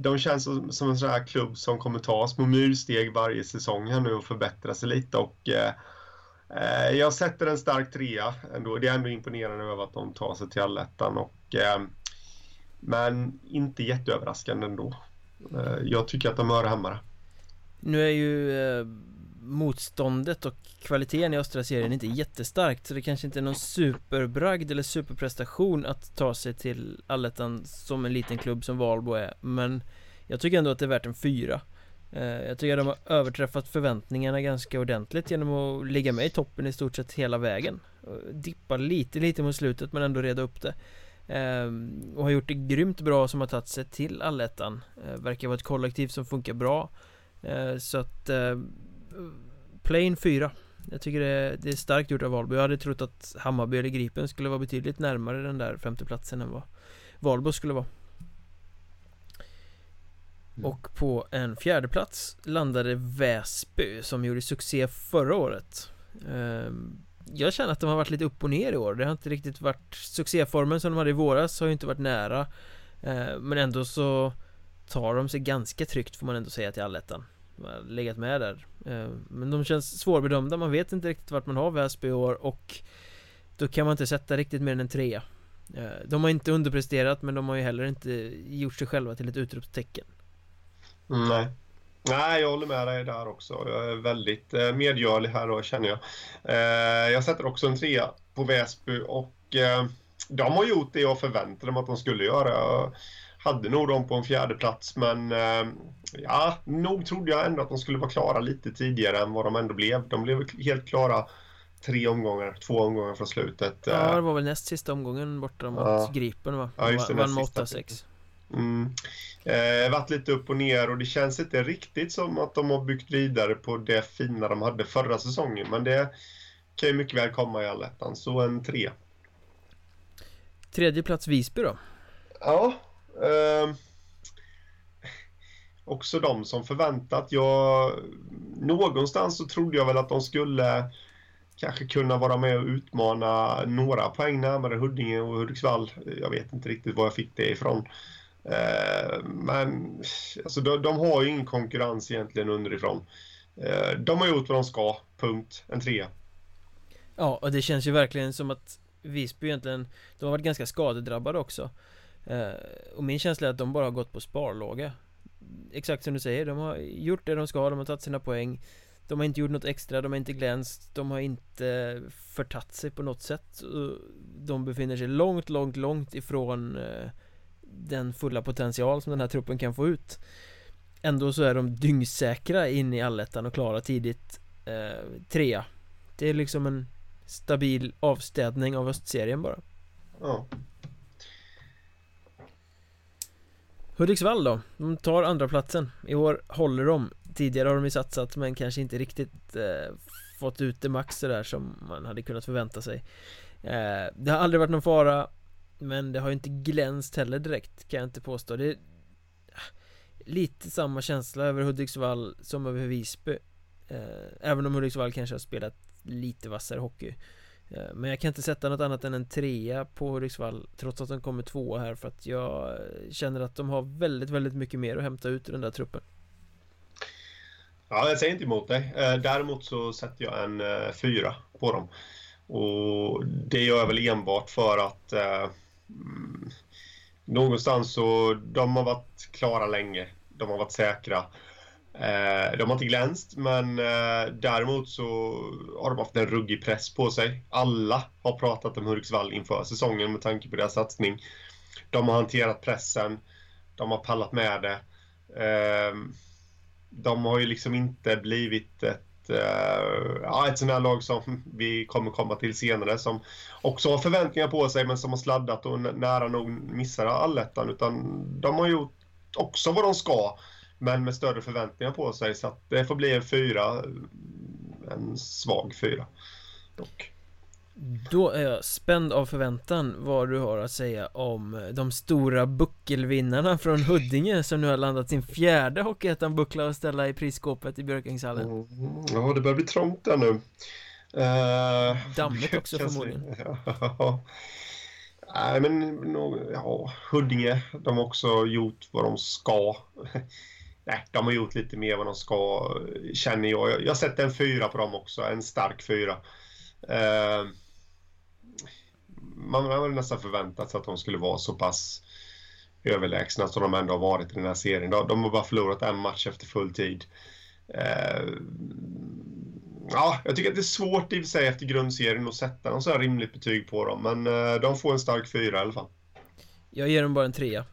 de känns som, som en sån här klubb som kommer ta små myrsteg varje säsong här nu och förbättra sig lite och eh, eh, jag sätter en stark trea ändå. Det är ändå imponerande över att de tar sig till allettan. Och, eh, men inte jätteöverraskande ändå. Eh, jag tycker att de hör hemma där. Nu är ju eh, motståndet och kvaliteten i östra serien inte jättestarkt så det kanske inte är någon superbragd eller superprestation att ta sig till allettan som en liten klubb som Valbo är men jag tycker ändå att det är värt en fyra. Eh, jag tycker att de har överträffat förväntningarna ganska ordentligt genom att ligga med i toppen i stort sett hela vägen. Dippa lite, lite mot slutet men ändå reda upp det. Ehm, och har gjort det grymt bra som har tagit sig till allettan. Eh, verkar vara ett kollektiv som funkar bra. Eh, så att Plain 4 Jag tycker det är, det är starkt gjort av Valbo. Jag hade trott att Hammarby eller Gripen skulle vara betydligt närmare den där femteplatsen än vad Valbo skulle vara. Mm. Och på en fjärde plats landade Väsby som gjorde succé förra året. Ehm, Jag känner att de har varit lite upp och ner i år. Det har inte riktigt varit Succéformen som de hade i våras har ju inte varit nära. Ehm, Men ändå så Tar de sig ganska tryggt får man ändå säga till allettan legat med där. Eh, men de känns svårbedömda, man vet inte riktigt vart man har Väsby i år och Då kan man inte sätta riktigt mer än en trea. Eh, de har inte underpresterat men de har ju heller inte gjort sig själva till ett utropstecken. Nej. Nej, jag håller med dig där också. Jag är väldigt eh, medgörlig här då, känner jag. Jag sätter också en trea på Väsby och de har gjort det jag förväntade mig att de skulle göra hade nog dem på en fjärde plats men eh, ja, nog trodde jag ändå att de skulle vara klara lite tidigare än vad de ändå blev. De blev helt klara tre omgångar, två omgångar från slutet. Ja, det var väl näst sista omgången borta mot ja. Gripen va? Ja, just det, Vann med 8-6. Mm. Eh, varit lite upp och ner och det känns inte riktigt som att de har byggt vidare på det fina de hade förra säsongen. Men det kan ju mycket väl komma i allettan, så en tre. Tredje plats Visby då? Ja, Eh, också de som förväntat. Jag, någonstans så trodde jag väl att de skulle kanske kunna vara med och utmana några poäng närmare Huddinge och Hudiksvall. Jag vet inte riktigt var jag fick det ifrån. Eh, men alltså, de, de, har ju ingen konkurrens egentligen underifrån. Eh, de har gjort vad de ska, punkt. En trea. Ja, och det känns ju verkligen som att Visby egentligen, de har varit ganska skadedrabbade också. Eh, och min känsla är att de bara har gått på sparlåga. Exakt som du säger, de har gjort det de ska, de har tagit sina poäng. De har inte gjort något extra, de har inte glänst De har inte förtatt sig på något sätt. De befinner sig långt, långt, långt ifrån eh, Den fulla potential som den här truppen kan få ut. Ändå så är de dyngsäkra in i allettan och klara tidigt eh, Trea. Det är liksom en stabil avstädning av östserien bara. Ja. Hudiksvall då, de tar andra platsen. I år håller de. Tidigare har de ju satsat men kanske inte riktigt eh, Fått ut det max där som man hade kunnat förvänta sig. Eh, Det har aldrig varit någon fara Men det har ju inte glänst heller direkt kan jag inte påstå. Det är ah, Lite samma känsla över Hudiksvall som över Visby. Eh, Även om Hudiksvall kanske har spelat lite vassare hockey. Eh, Eh, men jag kan inte sätta något annat än en trea på Hudiksvall Trots att de kommer tvåa här för att jag känner att de har väldigt, väldigt mycket mer att hämta ut i den där truppen Ja, jag säger inte emot dig. Eh, däremot så sätter jag en eh, fyra på dem. Och det gör jag väl enbart för att eh, mm, någonstans så de har varit klara länge. De har varit säkra. Eh, de har inte glänst, men eh, däremot så har de haft en ruggig press på sig. Alla har pratat om Hudiksvall inför säsongen med tanke på deras satsning. De har hanterat pressen, de har pallat med det. Eh, de har ju liksom inte blivit ett, ett sånt här lag som vi kommer komma till senare som också har förväntningar på sig men som har sladdat och nära nog missar allettan. Utan de har gjort också vad de ska. Men med större förväntningar på sig så att det får bli en fyra. En svag fyra. Dock. Då är jag spänd av förväntan vad du har att säga om de stora buckelvinnarna från Huddinge som nu har landat sin fjärde Hockeyettan-buckla att ställa i prisskåpet i Björkängshallen. Mm, ja, det börjar bli trångt där nu. Uh, Dammigt också förmodligen. (laughs) Ja. Nej, men ja, Huddinge, de har också gjort vad de ska nej, de har gjort lite mer vad de ska, känner jag. Jag, sätter en fyra på dem också, en stark fyra. Eh, man hade nästan förväntat sig att de skulle vara så pass överlägsna som de ändå har varit i den här serien. De, de har bara förlorat en match efter full tid. Eh, ja, jag tycker att det är svårt i och för sig efter grundserien att sätta någon så här rimligt betyg på dem. Men eh, de får en stark fyra i alla fall. Jag ger dem bara en trea.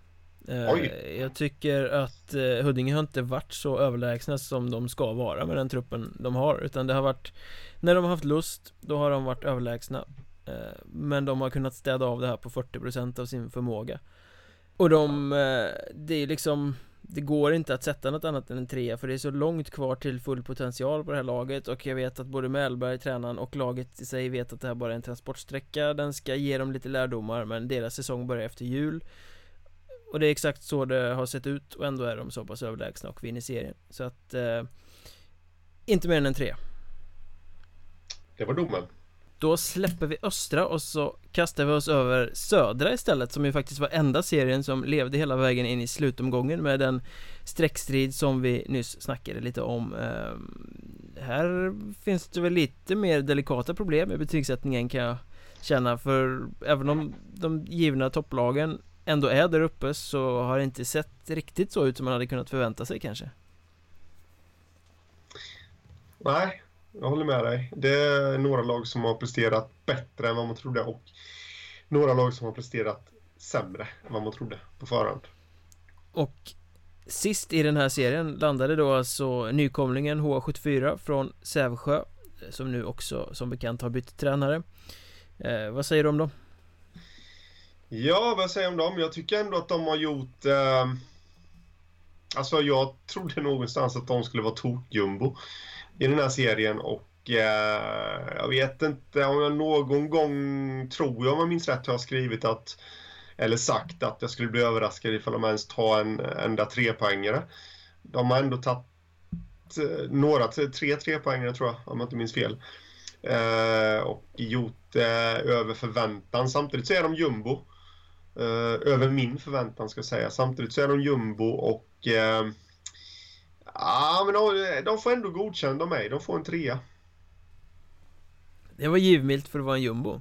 Eh, Oj. Jag tycker att eh, Huddinge har inte varit så överlägsna som de ska vara med den truppen de har Utan det har varit När de har haft lust, då har de varit överlägsna. Eh, Men de har kunnat städa av det här på 40% av sin förmåga. Och de, det är liksom Det går inte att sätta något annat än en trea för det är så långt kvar till full potential på det här laget Och jag vet att både Mellberg, tränaren och laget i sig vet att det här bara är en transportsträcka. Den ska ge dem lite lärdomar men deras säsong börjar efter jul och det är exakt så det har sett ut och ändå är de så pass överlägsna och vinner serien. Så att eh, Inte mer än en tre. Det var domen. Då släpper vi östra och så kastar vi oss över södra istället Som ju faktiskt var enda serien som levde hela vägen in i slutomgången med den Streckstrid som vi nyss snackade lite om. Eh, Här finns det väl lite mer delikata problem med betygssättningen kan jag känna för även om de givna topplagen ändå är där uppe så har det inte sett riktigt så ut som man hade kunnat förvänta sig kanske. Nej, jag håller med dig. Det är några lag som har presterat bättre än vad man trodde och några lag som har presterat sämre än vad man trodde på förhand. Och sist i den här serien landade då alltså nykomlingen H74 från Sävsjö som nu också som bekant har bytt tränare. Eh, vad säger du om dem? Ja, vad säger jag om dem? Jag tycker ändå att de har gjort... Eh, alltså jag trodde någonstans att de skulle vara tokjumbo i den här serien och eh, jag vet inte om jag någon gång, tror jag om jag minns rätt, har skrivit att eller sagt att jag skulle bli överraskad ifall de ens tar en enda trepoängare. De har ändå tagit eh, några, tre trepoängare tror jag, om jag inte minns fel. Eh, och gjort det eh, över förväntan. Samtidigt så är de jumbo. Eh, över min förväntan ska jag säga. Samtidigt så är de jumbo och eh, Ja, men de, de får ändå godkänd av mig. De får en trea. Det var givmilt för att vara en jumbo.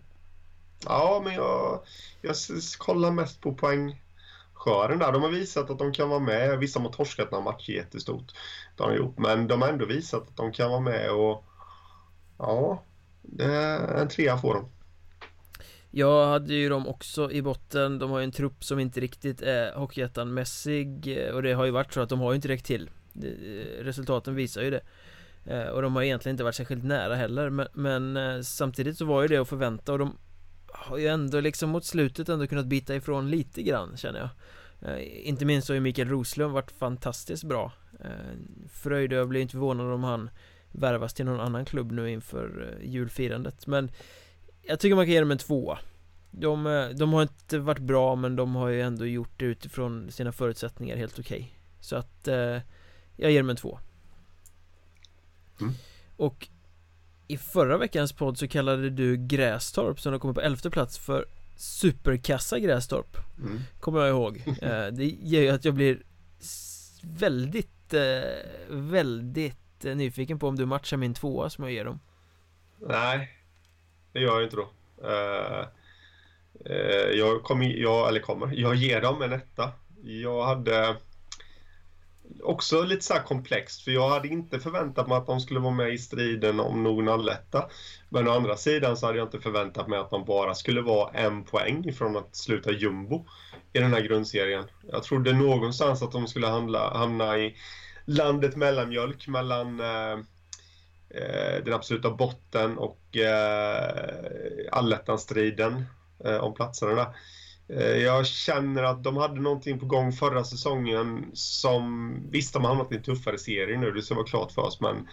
Ja, men jag, jag kollar mest på poängskören där. De har visat att de kan vara med. Vissa har torskat några matcher jättestort. Det har de gjort. Men de har ändå visat att de kan vara med och ja, en trea får de. Jag hade ju dem också i botten. De har ju en trupp som inte riktigt är Hockeyettan-mässig eh, Och det har ju varit så att de har ju inte räckt till. Eh, resultaten visar ju det. Eh, och de har egentligen inte varit särskilt nära heller Men, men samtidigt så var ju det att förvänta och de Har ju ändå liksom mot slutet ändå kunnat bita ifrån lite grann känner jag. Inte minst så har ju Mikael Roslund varit fantastiskt bra. Fröjdö blir inte förvånad om han värvas till någon annan klubb nu inför julfirandet. Men jag tycker man kan ge dem en tvåa de, eh, de har inte varit bra men de har ju ändå gjort det utifrån sina förutsättningar helt okej okay. Så att eh, jag ger dem en två mm. Och i förra veckans podd så kallade du Grästorp som har kommit på elfte plats för Superkassa Grästorp mm. Kommer jag ihåg (laughs) eh, Det gör ju att jag blir väldigt, eh, väldigt eh, nyfiken på om du matchar min tvåa som jag ger dem Nej, det gör jag inte då. Uh, uh, jag kommer, jag, eller kommer, jag ger dem en etta. Jag hade också lite så här komplext, för jag hade inte förväntat mig att de skulle vara med i striden om någon alletta. Men å andra sidan så hade jag inte förväntat mig att de bara skulle vara en poäng ifrån att sluta jumbo i den här grundserien. Jag trodde någonstans att de skulle handla, hamna i landet mellanmjölk mellan uh, eh, Eh, den absoluta botten och eh, allettan-striden eh, om platserna. Eh, jag känner att de hade någonting på gång förra säsongen som, visst de har hamnat i en tuffare serie nu, det ska vara klart för oss, men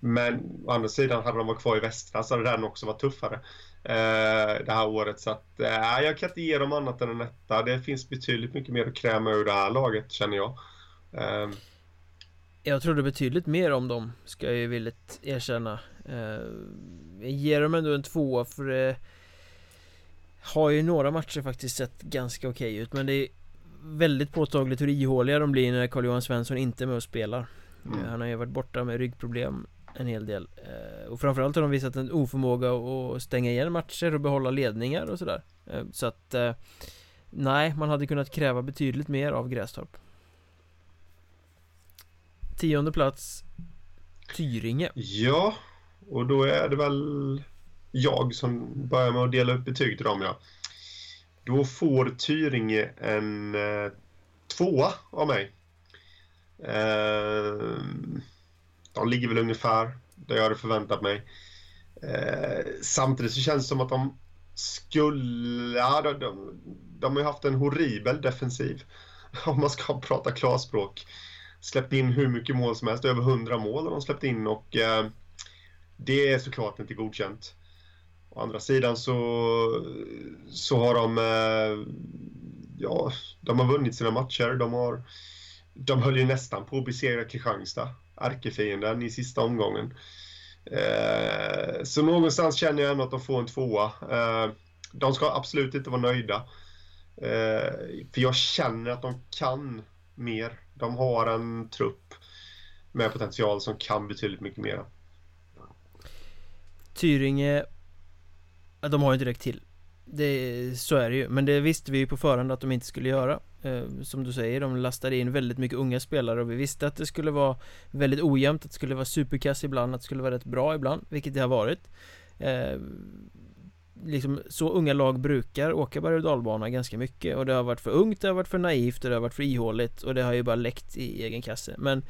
men å andra sidan hade de varit kvar i västra så hade den också varit tuffare eh, det här året. Så att, eh, jag kan inte ge dem annat än en etta. Det finns betydligt mycket mer att kräma ur det här laget känner jag. Eh, jag trodde betydligt mer om dem, ska jag ju villigt erkänna. Eh, Jag ger dem ändå en tvåa för det Har ju några matcher faktiskt sett ganska okej ut men det är väldigt påtagligt hur ihåliga de blir när Carl-Johan Svensson inte är med och spelar. Mm. Han har ju varit borta med ryggproblem en hel del. Eh, Och framförallt har de visat en oförmåga att stänga igen matcher och behålla ledningar och sådär. Eh, Så att eh, Nej, man hade kunnat kräva betydligt mer av Grästorp Tionde plats Tyringe Ja, och då är det väl jag som börjar med att dela upp betyg till dem, ja. Då får Tyringe en eh, tvåa av mig. Eh, de ligger väl ungefär där jag hade förväntat mig. Eh, samtidigt så känns det som att de skulle... Ja, de, de, de har ju haft en horribel defensiv. (laughs) Om man ska prata klarspråk. Släppt in hur mycket mål som helst. Över 100 mål har de släppt in och eh, det är såklart inte godkänt. Å andra sidan så, så har de... Eh, ja, de har vunnit sina matcher. De har de höll ju nästan på att besegra Kristianstad, ärkefienden, i sista omgången. Eh, så någonstans känner jag ändå att de får en tvåa. Eh, de ska absolut inte vara nöjda. Eh, för jag känner att de kan mer. De har en trupp med potential som kan betydligt mycket mer. Tyringe De har ju inte räckt till. Det, Så är det ju, men det visste vi ju på förhand att de inte skulle göra. Eh, som du säger, de lastade in väldigt mycket unga spelare och vi visste att det skulle vara väldigt ojämnt, att det skulle vara superkass ibland, att det skulle vara rätt bra ibland, vilket det har varit. Eh, Liksom så unga lag brukar åka berg och dalbana ganska mycket. Och det har varit för ungt, det har varit för naivt och det har varit för ihåligt. Och det har ju bara läckt i egen kasse. Men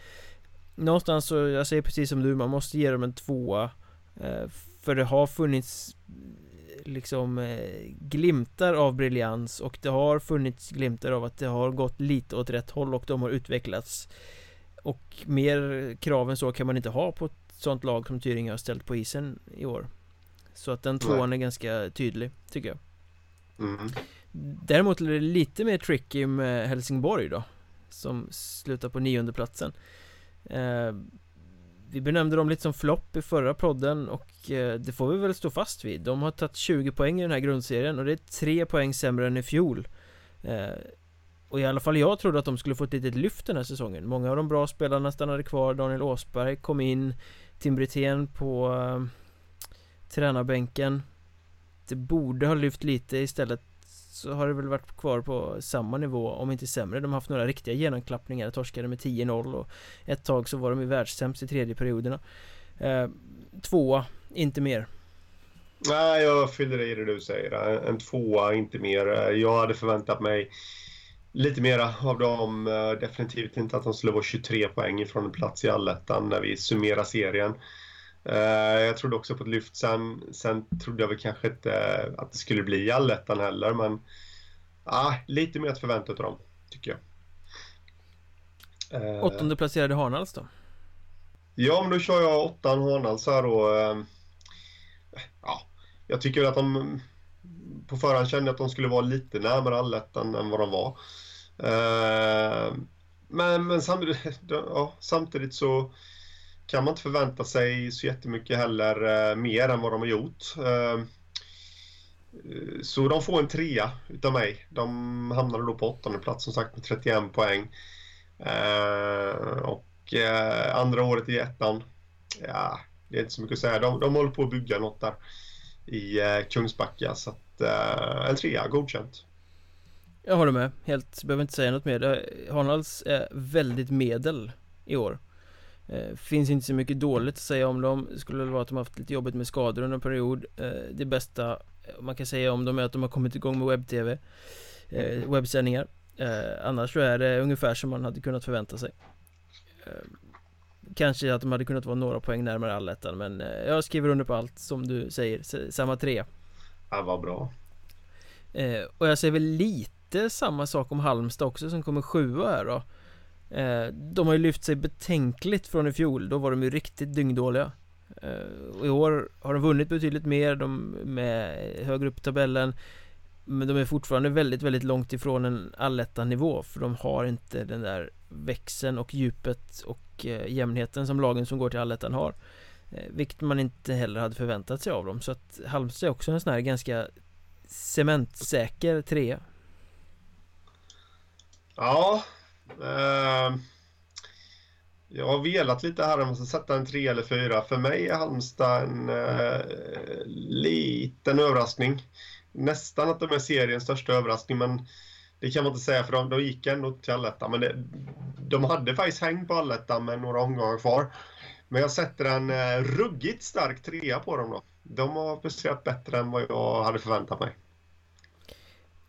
Någonstans så, jag säger precis som du, man måste ge dem en tvåa eh, För det har funnits liksom eh, glimtar av briljans. Och det har funnits glimtar av att det har gått lite åt rätt håll och de har utvecklats. Och mer krav än så kan man inte ha på ett sånt lag som Tyringe har ställt på isen i år. Så att den tvåan är ganska tydlig, tycker jag mm. Däremot är det lite mer tricky med Helsingborg då Som slutar på nionde platsen eh, vi benämnde dem lite som flopp i förra podden och eh, det får vi väl stå fast vid. De har tagit 20 poäng i den här grundserien och det är 3 poäng sämre än i fjol. Eh, och i alla fall jag trodde att de skulle få ett litet lyft den här säsongen. Många av de bra spelarna stannade kvar. Daniel Åsberg kom in. Tim Brithén på uh, tränarbänken. Det borde ha lyft lite istället så har det väl varit kvar på samma nivå, om inte sämre. De har haft några riktiga genomklappningar, torskade med 10-0 och ett tag så var de ju världssämst i tredje perioderna. Eh, tvåa, inte mer. Nej, jag fyller i det du säger. En tvåa, inte mer. Jag hade förväntat mig lite mera av dem. Eh, definitivt inte att de skulle vara 23 poäng ifrån en plats i allettan när vi summerar serien. Eh, jag trodde också på ett lyft sen. Sen trodde jag väl kanske inte att det skulle bli allettan heller, men ah, lite mer att förvänta av dem, tycker jag. Eh, Åttonde placerade Harnals då? Ja, men då kör jag åttan Harnals här då. Eh, ja, jag tycker att de på förhand kände att de skulle vara lite närmare allettan än vad de var. Men, men samtidigt, (laughs) ja, samtidigt så kan man inte förvänta sig så jättemycket heller eh, mer än vad de har gjort. Eh, eh, så de får en trea utav mig. De hamnade då på åttonde plats som sagt med 31 poäng. Eh, och eh, andra året i ettan, ja, det är inte så mycket att säga. De, de håller på att bygga något där i eh, Kungsbacka. Så att, eh, en trea, godkänt. Jag håller med, helt, behöver inte säga något mer. Eh, Hanals är väldigt medel i år. Eh, finns inte så mycket dåligt att säga om dem. Det skulle vara att de haft lite jobbigt med skador under en period. Eh, Det bästa man kan säga om dem är att de har kommit igång med webb-tv eh, Webbsändningar. Eh, Annars så är det ungefär som man hade kunnat förvänta sig. Eh, Kanske att de hade kunnat vara några poäng närmare allettan men eh, jag skriver under på allt som du säger, samma tre. Ja, vad bra. Eh, Och jag säger väl lite samma sak om Halmstad också som kommer sjua här då. Eh, Eh, de har ju lyft sig betänkligt från i fjol, då var de ju riktigt dyngdåliga eh, Och i år har de vunnit betydligt mer, de är högre upp i tabellen Men de är fortfarande väldigt, väldigt långt ifrån en Allettanivå För de har inte den där växeln och djupet och eh, jämnheten som lagen som går till allettan har eh, Vilket man inte heller hade förväntat sig av dem Så att Halmstad är också en sån här ganska cementsäker trea Ja. Eh, jag har velat lite här om jag ska sätta en tre eller fyra. För mig är Halmstad en eh, liten överraskning. Nästan att de är seriens största överraskning, men det kan man inte säga för de, de gick ändå till allettan. Men det, de hade faktiskt häng på allettan med några omgångar kvar. Men jag sätter en eh, ruggigt stark trea på dem då. De har presterat bättre än vad jag hade förväntat mig.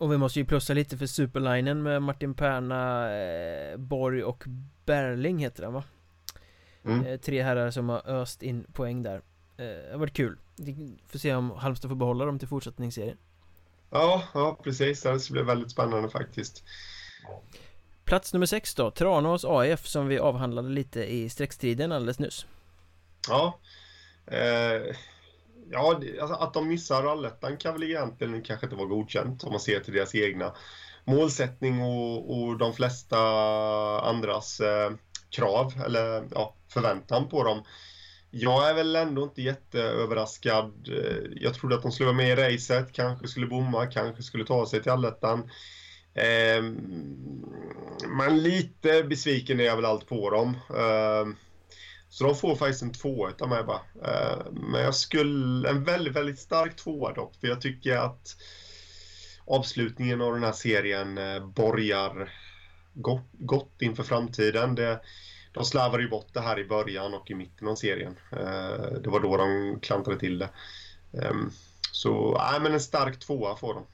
Och vi måste ju plussa lite för superlinen med Martin Perna, eh, Borg och Berling heter den va? Mm. Eh, tre herrar som har öst in poäng där. Eh, det har varit kul. Vi får se om Halmstad får behålla dem till fortsättningsserien. Ja, ja precis. Det ska bli väldigt spännande faktiskt. Plats nummer sex då, Tranås AIF som vi avhandlade lite i streckstriden alldeles nyss. Ja, eh, ja alltså att de missar allettan kan väl egentligen kanske inte vara godkänt om man ser till deras egna målsättning och, och de flesta andras eh, krav eller ja, förväntan på dem. Jag är väl ändå inte jätteöverraskad. Eh, jag trodde att de skulle vara med i racet, kanske skulle bomma, kanske skulle ta sig till allettan. Eh, men lite besviken är jag väl allt på dem. Eh, så de får faktiskt en tvåa av mig bara. Eh, men jag skulle, en väldigt, väldigt stark tvåa dock, för jag tycker att avslutningen av den här serien eh, borgar gott, gott inför framtiden. Det, de slarvade ju bort det här i början och i mitten av serien. Eh, det var då de klantade till det. Ehm, så, nej men en stark tvåa får de.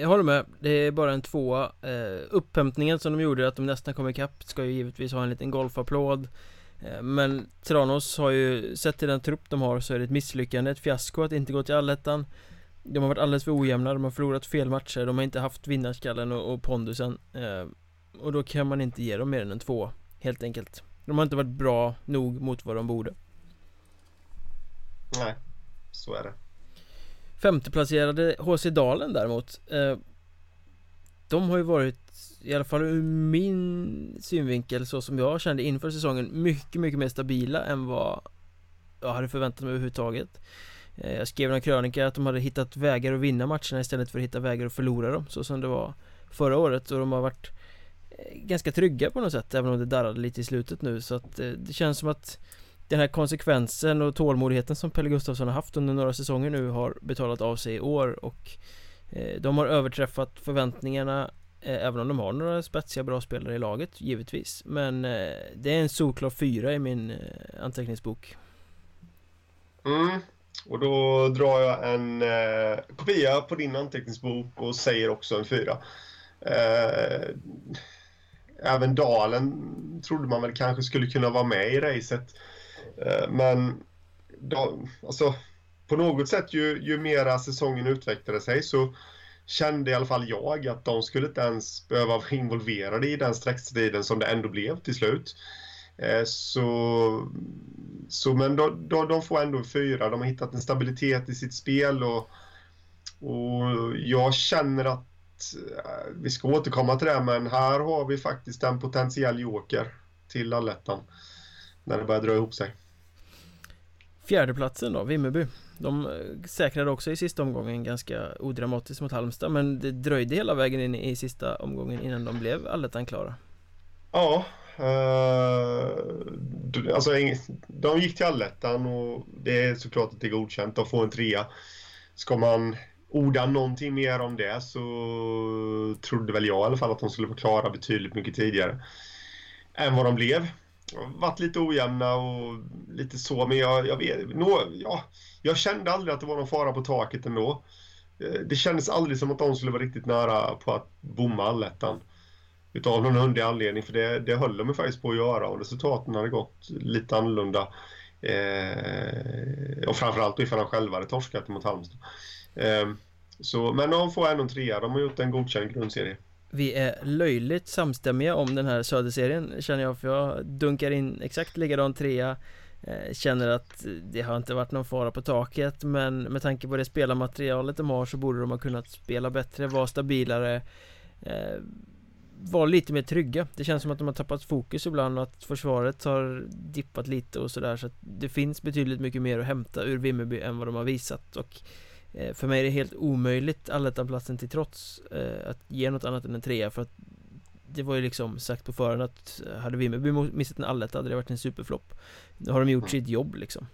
Jag håller med, det är bara en tvåa eh, Upphämtningen som de gjorde, att de nästan kom ikapp Ska ju givetvis ha en liten golfapplåd men Tranås har ju, sett till den trupp de har så är det ett misslyckande, ett fiasko att inte gå till allettan. De har varit alldeles för ojämna, de har förlorat fel matcher, de har inte haft vinnarskallen och, och pondusen. Och då kan man inte ge dem mer än en tvåa Helt enkelt. De har inte varit bra nog mot vad de borde. Nej, så är det. Femteplacerade HC Dalen däremot eh, de har ju varit i alla fall ur min synvinkel så som jag kände inför säsongen mycket, mycket mer stabila än vad jag hade förväntat mig överhuvudtaget. Eh, jag skrev en krönika att de hade hittat vägar att vinna matcherna istället för att hitta vägar att förlora dem så som det var förra året. Och de har varit eh, ganska trygga på något sätt även om det darrade lite i slutet nu. Så att eh, det känns som att den här konsekvensen och tålmodigheten som Pelle Gustafsson har haft under några säsonger nu har betalat av sig i år. Och Eh, de har överträffat förväntningarna eh, Även om de har några spetsiga bra spelare i laget givetvis Men eh, det är en solklar fyra i min anteckningsbok Mm och då drar jag en eh, kopia på din anteckningsbok och säger också en fyra. Eh, även Dalen trodde man väl kanske skulle kunna vara med i racet. Eh, men då, alltså, på något sätt ju, ju mera säsongen utvecklade sig så kände i alla fall jag att de skulle inte ens behöva vara involverade i den sträckstriden som det ändå blev till slut. Eh, så, så men då, då, de får ändå fyra. De har hittat en stabilitet i sitt spel och, och jag känner att eh, vi ska återkomma till det, men här har vi faktiskt en potentiell joker till allettan när det börjar dra ihop sig. Fjärdeplatsen då, Vimmerby. De eh, säkrade också i sista omgången ganska odramatiskt mot Halmstad men det dröjde hela vägen in i sista omgången innan de blev allettan klara. Ja, eh, alltså de gick till allettan och det är såklart att det är godkänt. De får en trea. Ska man orda någonting mer om det så trodde väl jag i alla fall att de skulle vara klara betydligt mycket tidigare än vad de blev. Varit lite ojämna och lite så, men jag, jag, vet, nå, ja, jag kände aldrig att det var någon fara på taket ändå. Eh, det kändes aldrig som att de skulle vara riktigt nära på att bomma allettan. Utav någon underlig anledning, för det, det höll de faktiskt på att göra och resultaten hade gått lite annorlunda. Eh, och framförallt ifall de själva hade torskat mot Halmstad. Eh, så, men de får ändå en trea, de har gjort en godkänd grundserie. Vi är löjligt samstämmiga om den här söderserien känner jag för jag dunkar in exakt likadan trea. Eh, känner att det har inte varit någon fara på taket men med tanke på det spelarmaterialet de har så borde de ha kunnat spela bättre, vara stabilare Var Vara lite mer trygga. Det känns som att de har tappat fokus ibland och att försvaret har dippat lite och sådär så att det finns betydligt mycket mer att hämta ur Vimmerby än vad de har visat. Och för mig är det helt omöjligt allettanplatsen till trots eh, Att ge något annat än en trea för att Det var ju liksom sagt på förhand att hade Vimmerby missat en alletta hade det varit en superflopp Nu har de gjort mm. sitt jobb liksom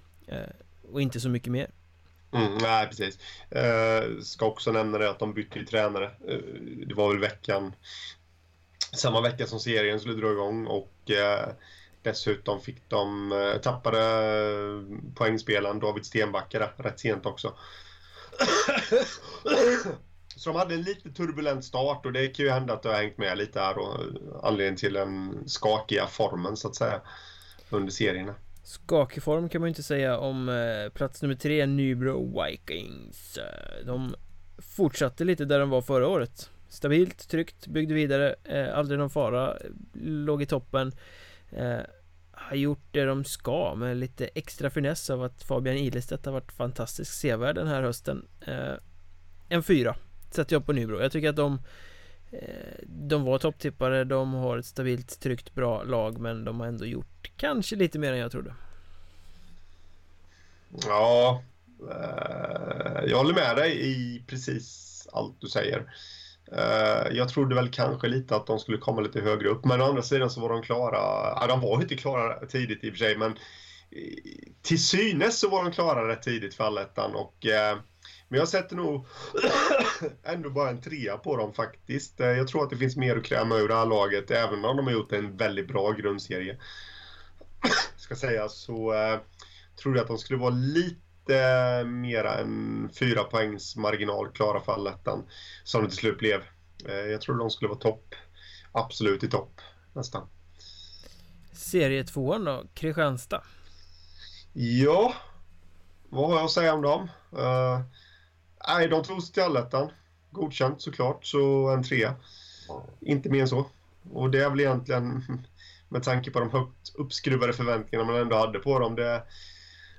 Och inte så mycket mer Mm, nej, precis. Eh, ska också nämna det att de bytte ju tränare. Eh, det var väl veckan, samma vecka som serien skulle dra igång och eh, dessutom fick de, eh, tappade poängspelaren David Stenbacka där, rätt sent också. (coughs) Så de hade en lite turbulent start och det kan ju hända att det har hängt med lite här och anledningen till den skakiga formen så att säga under serierna. Skakig form kan man ju inte säga om eh, plats nummer tre, Nybro Vikings. Eh, de fortsatte lite där de var förra året. Stabilt, tryggt, byggde vidare, eh, aldrig någon fara, låg i toppen. Har gjort det de ska med lite extra finess av att Fabian Ilestedt har varit fantastiskt sevärd den här hösten. Eh, en fyra sätter jag på Nybro. Jag tycker att de eh, de var topptippare, de har ett stabilt, tryggt, bra lag men de har ändå gjort kanske lite mer än jag trodde. Ja, eh, jag håller med dig i precis allt du säger. Eh, jag trodde väl kanske lite att de skulle komma lite högre upp, men å andra sidan så var de klara. Ja, de var inte klara tidigt i och för sig, men till synes så var de klara rätt tidigt för allettan och men jag sätter nog (coughs) ändå bara en trea på dem faktiskt. Eh, jag tror att det finns mer att kräma ur det här laget, även om de har gjort en väldigt bra grundserie. (coughs) Ska säga så eh, tror jag att de skulle vara lite mera än fyra poängs marginal klara för allettan, som det till slut blev. Eh, jag tror de skulle vara topp, absolut i topp, nästan. Serie tvåan då, Kristianstad? Ja, vad har jag att säga om dem? Uh, Nej, de tog sig till allettan. Godkänt såklart, så en trea. Inte mer än så. Och det är väl egentligen, (laughs) med tanke på de högt uppskruvade förväntningarna man ändå hade på dem, det,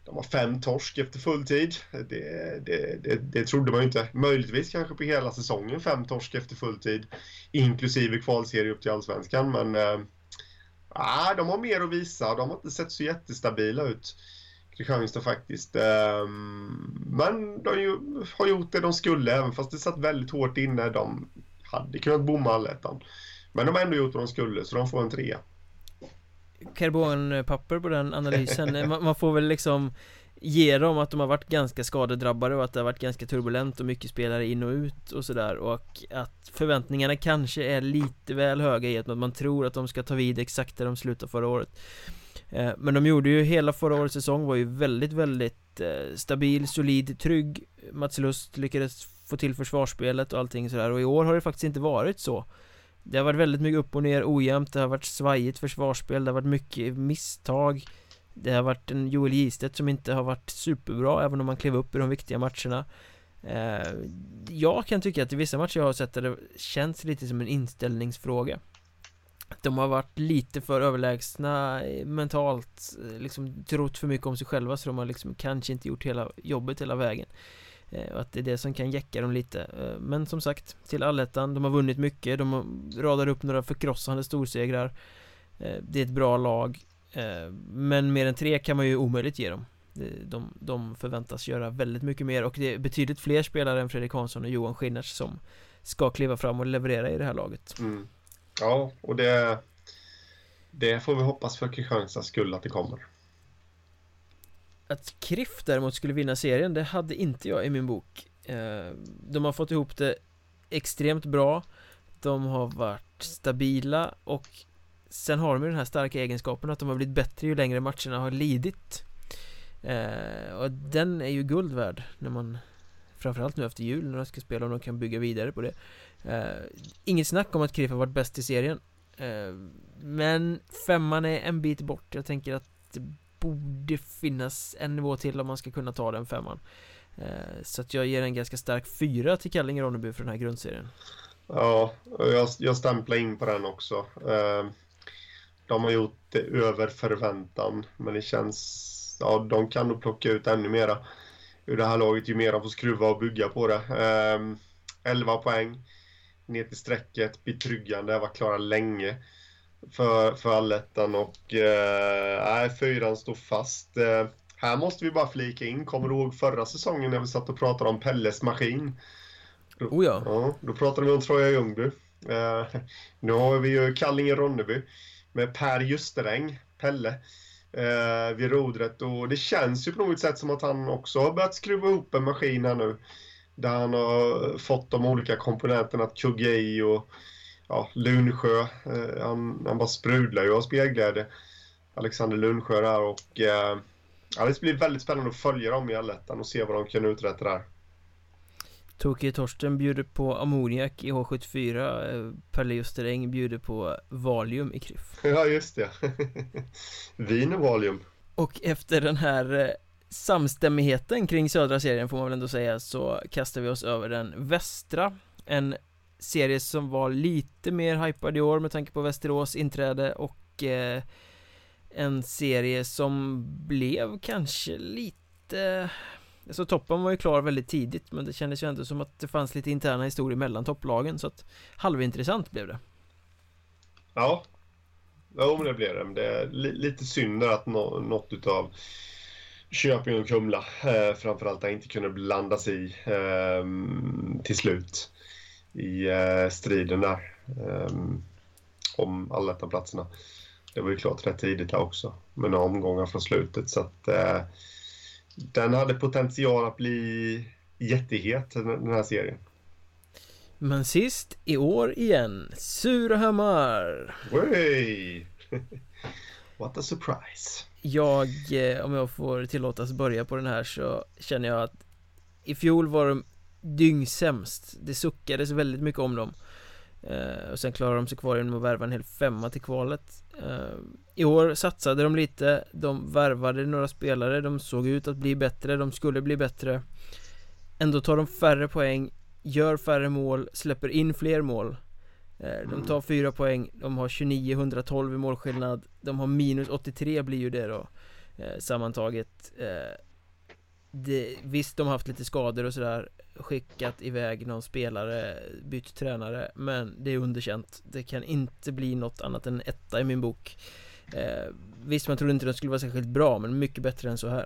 de har fem torsk efter fulltid. Det, det, det, det trodde man ju inte. Möjligtvis kanske på hela säsongen fem torsk efter fulltid. Inklusive kvalserie upp till Allsvenskan. Men äh, de har mer att visa. De har inte sett så jättestabila ut. Kristianstad faktiskt. Ehm, men de har gjort det de skulle, även fast det satt väldigt hårt inne. De hade kunnat bomma allettan. Men de har ändå gjort vad de skulle, så de får en trea. Karbonpapper på den analysen. (laughs) Man får väl liksom ge dem att de har varit ganska skadedrabbade och att det har varit ganska turbulent och mycket spelare in och ut och sådär. Och att förväntningarna kanske är lite väl höga i att man tror att de ska ta vid exakt där de slutade förra året. Eh, men de gjorde ju hela förra årets säsong var ju väldigt, väldigt eh, stabil, solid, trygg. Mats Lust lyckades få till försvarsspelet och allting sådär. Och i år har det faktiskt inte varit så det har varit väldigt mycket upp och ner, ojämnt, det har varit svajigt försvarsspel, det har varit mycket misstag. Det har varit en Joel Gistedt som inte har varit superbra även om han klev upp i de viktiga matcherna. Eh, jag kan tycka att i vissa matcher jag har sett det känns lite som en inställningsfråga. De har varit lite för överlägsna eh, mentalt eh, Liksom trott för mycket om sig själva så de har liksom kanske inte gjort hela jobbet hela vägen. Eh, och att det är det som kan jäcka dem lite. Eh, men som sagt, till allettan, de har vunnit mycket. De radar upp några förkrossande storsegrar. Eh, det är ett bra lag. Men mer än tre kan man ju omöjligt ge dem. De, de förväntas göra väldigt mycket mer. Och det är betydligt fler spelare än Fredrik Hansson och Johan Skinners som ska kliva fram och leverera i det här laget. Mm. Ja, och det, det får vi hoppas för Kristianstads skull att det kommer. Att Kriff däremot skulle vinna serien, det hade inte jag i min bok. Eh, de har fått ihop det extremt bra. De har varit stabila och sen har de ju den här starka egenskapen att de har blivit bättre ju längre matcherna har lidit. Eh, och den är ju guld värd när man Framförallt nu efter jul när de ska spela och de kan bygga vidare på det eh, inget snack om att Kriff har varit bäst i serien eh, Men femman är en bit bort Jag tänker att det borde finnas en nivå till om man ska kunna ta den femman. Eh, så att jag ger en ganska stark fyra till Kallinge Ronneby för den här grundserien. Ja, jag, jag stämplar in på den också. Eh, de har gjort det över förväntan Men det känns Ja, de kan nog plocka ut ännu mera Ur det här laget ju mer de får skruva och bygga på det. Eh, 11 poäng ner till strecket, betryggande, har varit klara länge för, för allettan och eh, fyran står fast. Eh, här måste vi bara flika in, kommer du ihåg förra säsongen när vi satt och pratade om Pelles maskin? Då, oh ja. ja. Då pratade vi om Troja Ljungby. Eh, nu har vi ju Kallinge-Ronneby med Per Justeräng, Pelle, eh, vid rodret och det känns ju på något sätt som att han också har börjat skruva ihop en maskin här nu. Där han har fått de olika komponenterna att kugga i och ja, Lunsjö, eh, han, han bara sprudlar ju av spelglädje. Alexander Lundsjö där och eh, ja, det blir väldigt spännande att följa dem i allettan och se vad de kan uträtta där. Tokyo Torsten bjuder på ammoniak i H74 Pelle Justeräng bjuder på Valium i Kryff (laughs) Ja just det (laughs) Vin och Valium Och efter den här eh, samstämmigheten kring södra serien får man väl ändå säga så kastar vi oss över den västra En serie som var lite mer hypad i år med tanke på Västerås inträde och eh, en serie som blev kanske lite Alltså toppen var ju klar väldigt tidigt men det kändes ju ändå som att det fanns lite interna historier mellan topplagen så att halvintressant blev det. Ja. Jo men det blev det, det är lite synd att no något utav Köping och Kumla eh, framförallt inte kunde blandas i eh, till slut i eh, striden där eh, om allettan-platserna. Det var ju klart rätt tidigt där också med några omgångar från slutet så att eh, den hade potential att bli jättehet den här serien. Men sist i år igen, Surahammar! Wey! (laughs) What a surprise! Jag, eh, om jag får tillåtas börja på den här så känner jag att i fjol var de dyngsämst. Det suckades väldigt mycket om dem. Eh, och sen klarade de sig kvar genom att värva en hel femma till kvalet. Eh, I år satsade de lite, de värvade några spelare, de såg ut att bli bättre, de skulle bli bättre. Ändå tar de färre poäng, gör färre mål, släpper in fler mål. Eh, de tar fyra poäng, de har 29-112 i målskillnad, de har minus 83 blir ju det då eh, sammantaget. Eh, det, visst, de har haft lite skador och sådär skickat iväg någon spelare, bytt tränare Men det är underkänt Det kan inte bli något annat än etta i min bok eh, Visst, man trodde inte den skulle vara särskilt bra Men mycket bättre än så här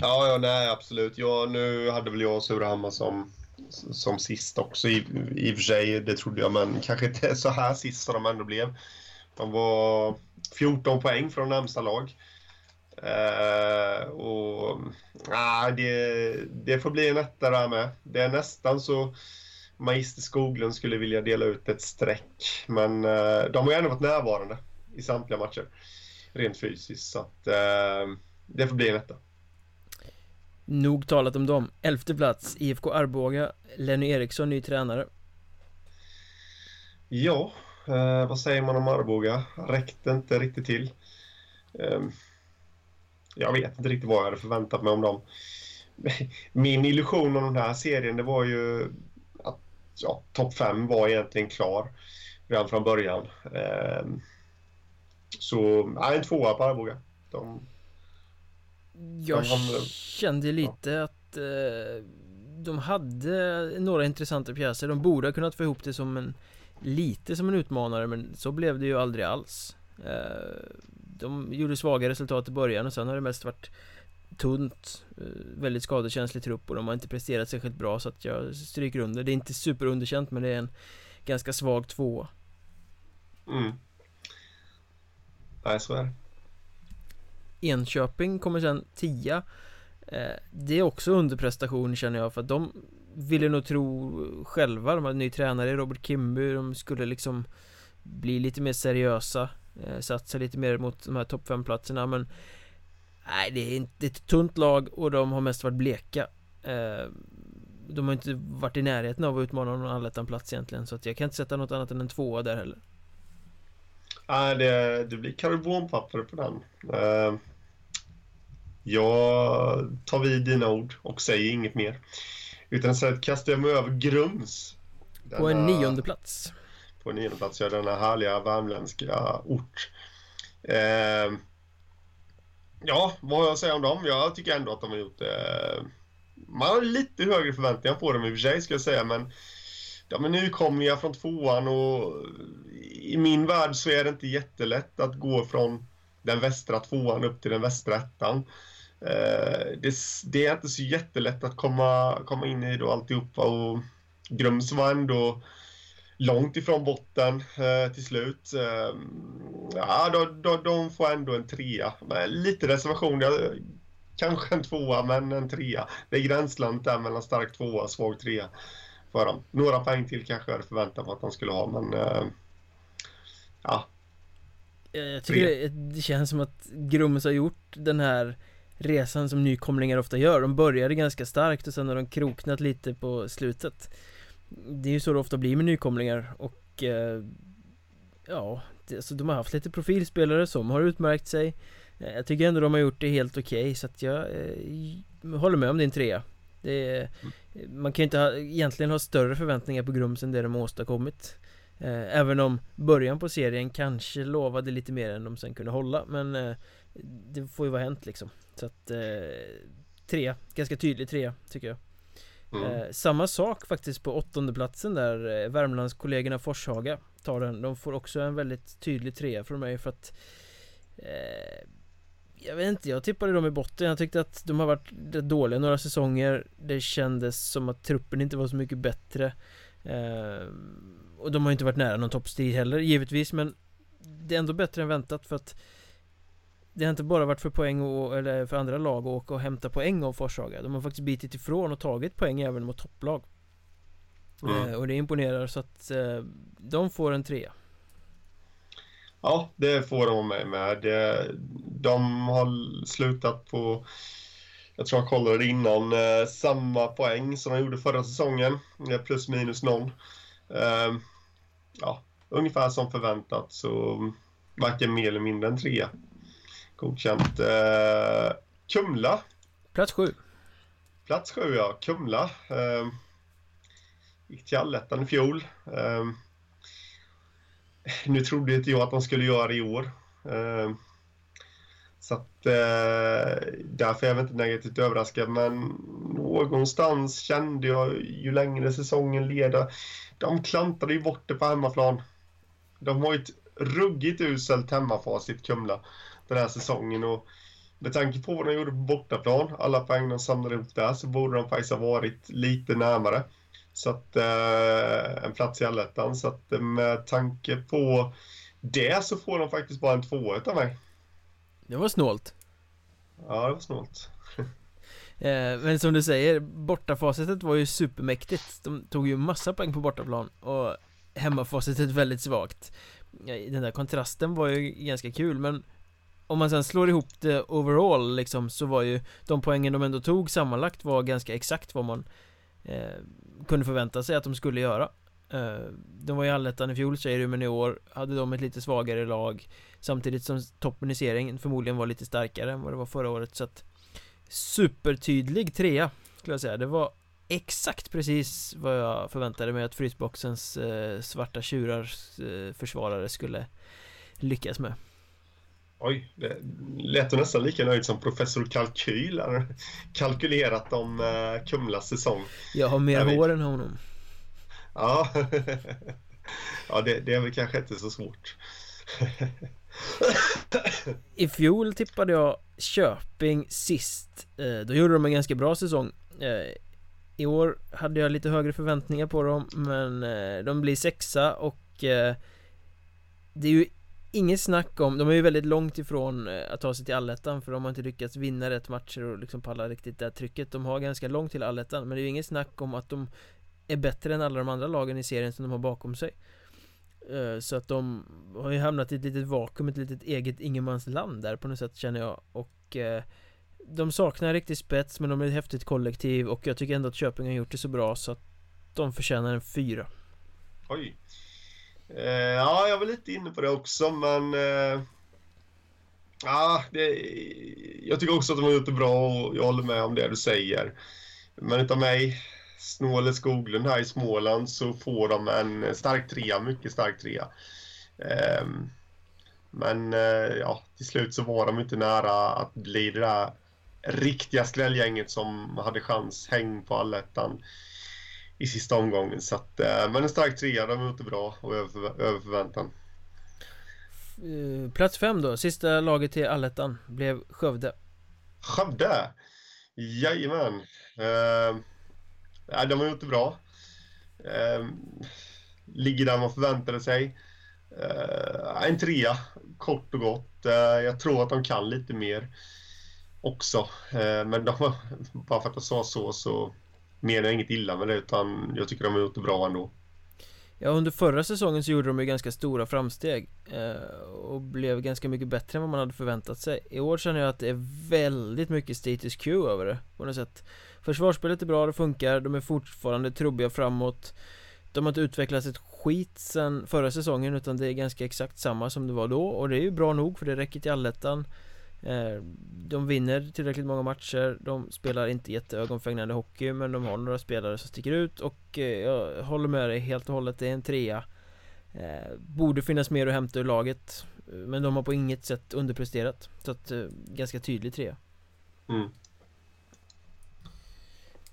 Ja, ja nej absolut. Ja, nu hade väl jag Surahammar som, som sist också i, i och för sig. Det trodde jag, men kanske inte (laughs) så här sist som de ändå blev. De var 14 poäng från närmsta lag. Uh, och ah, det, det får bli en etta där med. Det är nästan så Magister Skoglund skulle vilja dela ut ett streck. Men uh, de har ju ändå varit närvarande i samtliga matcher. Rent fysiskt. Så att uh, det får bli en etta. Nog talat om dem. Elfte plats, IFK Arboga. Lenny Eriksson, ny tränare. Ja, vad säger man om Arboga? Räckte inte riktigt till. Jag vet inte riktigt vad jag hade förväntat mig om dem. (laughs) Min illusion om den här serien det var ju att ja, topp 5 var egentligen klar redan från början. Eh, så, nej, en tvåa på Arboga. De, jag de hamnade, kände lite ja. att eh, de hade några intressanta pjäser. De borde ha kunnat få ihop det som en lite som en utmanare men så blev det ju aldrig alls. Eh, de gjorde svaga resultat i början och sen har det mest varit tunt eh, Väldigt skadekänslig trupp och de har inte presterat särskilt bra så att jag stryker under. Det är inte superunderkänt men det är en ganska svag tvåa. Mm. Nej, så är det Enköping kommer sen tia. Eh, Det är också underprestation känner jag för att de ville nog tro själva, de hade ny tränare Robert Kimby, de skulle liksom bli lite mer seriösa Satsa lite mer mot de här topp 5 platserna men Nej det är inte ett tunt lag och de har mest varit bleka. Eh, De har inte varit i närheten av att utmana någon allettan-plats egentligen så att jag kan inte sätta något annat än en tvåa där heller. Nej det, det blir karbonpapper på den uh, Jag tar vid dina ord och säger inget mer. Utan istället kastar jag mig över Grums. På en nionde plats på nionde plats, gör denna härliga värmländska ort. Eh, ja, vad har jag att säga om dem? Jag tycker ändå att de har gjort eh, Man har lite högre förväntningar på dem i och för sig, ska jag säga, men de är nykomlingar från tvåan och i min värld så är det inte jättelätt att gå från den västra tvåan upp till den västra ettan. Eh, det, det, är inte så jättelätt att komma, komma in i då alltihopa och Grums var ändå långt ifrån botten eh, till slut. Eh, ja, de, de, de, får ändå en trea. Lite reservation, jag, kanske en tvåa, men en trea. Det är gränslandet där mellan stark tvåa och svag trea för dem. Några poäng till kanske jag hade förväntat mig att de skulle ha, men eh, ja. Jag tycker det, det känns som att Grummes har gjort den här resan som nykomlingar ofta gör. De började ganska starkt och sen har de kroknat lite på slutet. Det är ju så det ofta blir med nykomlingar och eh, ja, det, alltså de har haft lite profilspelare som har utmärkt sig. Eh, jag tycker ändå de har gjort det helt okej okay, så att jag eh, håller med om din trea. Det, man kan ju inte ha, egentligen ha större förväntningar på Grums än det de har åstadkommit. Eh, även om början på serien kanske lovade lite mer än de sen kunde hålla men eh, det får ju vara hänt liksom. Så att eh, trea, ganska tydlig trea tycker jag. Mm. Eh, samma sak faktiskt på åttonde platsen där eh, Värmlandskollegorna Forshaga tar den. De får också en väldigt tydlig trea från mig för att eh, Jag vet inte, jag tippade dem i botten. Jag tyckte att de har varit dåliga några säsonger. Det kändes som att truppen inte var så mycket bättre. Eh, och de har inte varit nära någon toppstrid heller givetvis men Det är ändå bättre än väntat för att det har inte bara varit för poäng och, eller för andra lag att åka och hämta poäng av Forshaga De har faktiskt bitit ifrån och tagit poäng även mot topplag mm. eh, Och det imponerar så att eh, de får en trea Ja, det får de med med De har slutat på jag tror jag kollade innan, eh, samma poäng som de gjorde förra säsongen. Plus minus noll. Eh, ja, ungefär som förväntat så varken mer eller mindre än trea. Godkänt. Eh, Kumla. Plats sju. Plats sju, ja. Kumla. Eh, gick till allettan i fjol. Eh, nu trodde inte jag att de skulle göra det i år. Eh, så att eh, därför är jag inte negativt överraskad. Men någonstans kände jag ju längre säsongen leder. De klantade ju bort det på hemmaplan. De har ju ett ruggigt uselt hemmafacit, Kumla den här säsongen. Och med tanke på vad de gjorde på bortaplan, alla poäng de samlade ihop där, så borde de faktiskt ha varit lite närmare. Så att, eh, en plats i allettan. Så att eh, med tanke på det så får de faktiskt bara en tvåa av mig. Det var snålt. Ja, det var snålt. (laughs) eh, men som du säger, bortafacitet var ju supermäktigt. De tog ju massa poäng på bortaplan och hemmafacitet väldigt svagt. Den där kontrasten var ju ganska kul men om man sen slår ihop det overall liksom så var ju de poängen de ändå tog sammanlagt var ganska exakt vad man eh, kunde förvänta sig att de skulle göra. Eh, De var i allettan i fjol säger du men i år hade de ett lite svagare lag Samtidigt som toppen i serien förmodligen var lite starkare än vad det var förra året. Så att Supertydlig trea skulle jag säga. Det var exakt precis vad jag förväntade mig att Frysboxens eh, svarta tjurar eh, försvarare skulle lyckas med. Oj, det lät nästan lika nöjd som professor Kalkyl. Han kalkylerat om uh, Kumlas säsong. Jag har mer hår än honom. Ja, (laughs) ja det, det är väl kanske inte så svårt. I fjol tippade jag Köping sist. Eh, då gjorde de en ganska bra säsong. Eh, I år hade jag lite högre förväntningar på dem, men de blir sexa och det är ju Inget snack om, de är ju väldigt långt ifrån eh, att ta sig till allettan för de har inte lyckats vinna rätt matcher och liksom palla riktigt det trycket. De har ganska långt till allettan men det är ju inget snack om att de är bättre än alla de andra lagen i serien som de har bakom sig. Eh, så att de har ju hamnat i ett litet vakuum, ett litet eget ingenmansland där på något sätt känner jag. Och eh, De saknar riktigt spets men de är ett häftigt kollektiv och jag tycker ändå att Köping har gjort det så bra så att de förtjänar en fyra. Oj. Eh, ja, jag var lite inne på det också, men... Eh, ja, det, jag tycker också att de har gjort det bra och jag håller med om det du säger. Men utav mig, Snåle Skoglund här i Småland, så får de en stark trea, mycket stark trea. Eh, men eh, ja, till slut så var de inte nära att bli det där riktiga skrällgänget som hade chans häng på allettan i sista omgången. Så att, eh, men en stark trea, de är ute bra och över, över förväntan. Eh, plats fem då, sista laget till allettan blev Skövde. Skövde? Jajamän. Eh, de har gjort det bra. Eh, ligger där man förväntade sig. Uh, en trea, kort och gott. Uh, jag tror att de kan lite mer också. Uh, men de, bara för att jag sa så så menar inget illa med det utan jag tycker de har gjort det bra ändå. Ja, under förra säsongen så gjorde de ju ganska stora framsteg eh, och blev ganska mycket bättre än vad man hade förväntat sig. I år känner jag att det är väldigt mycket status quo över det på något sätt. Försvarsspelet är bra, det funkar, de är fortfarande trubbiga framåt De har inte utvecklats ett skit sen förra säsongen utan det är ganska exakt samma som det var då och det är ju bra nog för det räcker till allettan eh, de vinner tillräckligt många matcher, de spelar inte jätteögonfängande hockey men de har några spelare som sticker ut och eh, jag håller med dig helt och hållet, det är en trea. Eh, Borde finnas mer att hämta ur laget Men de har på inget sätt underpresterat Så att, ganska tydlig trea. Mm.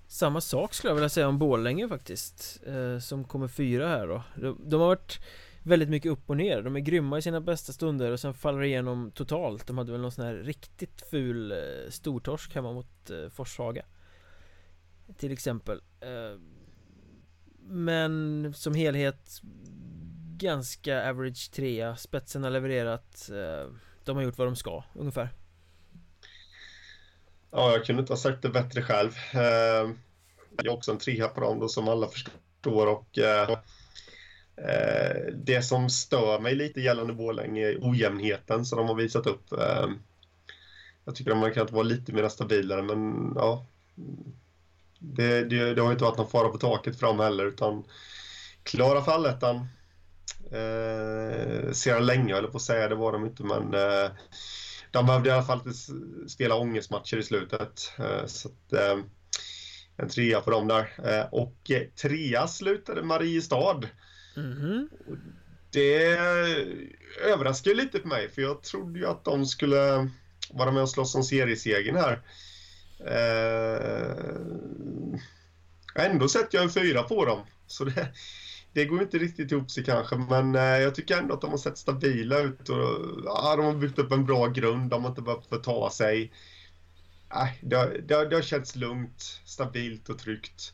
Samma sak skulle jag vilja säga om Borlänge faktiskt eh, Som kommer fyra här då. De, har varit väldigt mycket upp och ner De är grymma i sina bästa stunder och sen faller det igenom totalt De hade väl någon sån här riktigt ful eh, stortorsk hemma mot eh, Forshaga Till exempel eh, Men som helhet Ganska average trea Spetsen har levererat De har gjort vad de ska ungefär Ja, jag kunde inte ha sagt det bättre själv. Jag är också en trea på dem då, som alla förstår. Och, Eh, det som stör mig lite gällande Borlänge är ojämnheten som de har visat upp. Eh, jag tycker de hade kunnat vara lite mer stabilare, men ja. Det, det, det har inte varit någon fara på taket för dem heller, utan klara för allettan. Eh, sedan länge, eller på att säga, det var de inte, men eh, de behövde i alla fall inte spela ångestmatcher i slutet. Eh, så att, eh, en trea på dem där. Eh, och eh, trea slutade Mariestad. Mm. Det överraskade lite för mig, för jag trodde ju att de skulle vara med och slåss om seriesegern här. Eh, ändå sätter jag en fyra på dem. Så det, det går inte riktigt ihop sig kanske, men eh, jag tycker ändå att de har sett stabila ut och ja, de har byggt upp en bra grund. De har inte behövt förta sig. Eh, det, har, det, har, det har känts lugnt, stabilt och tryggt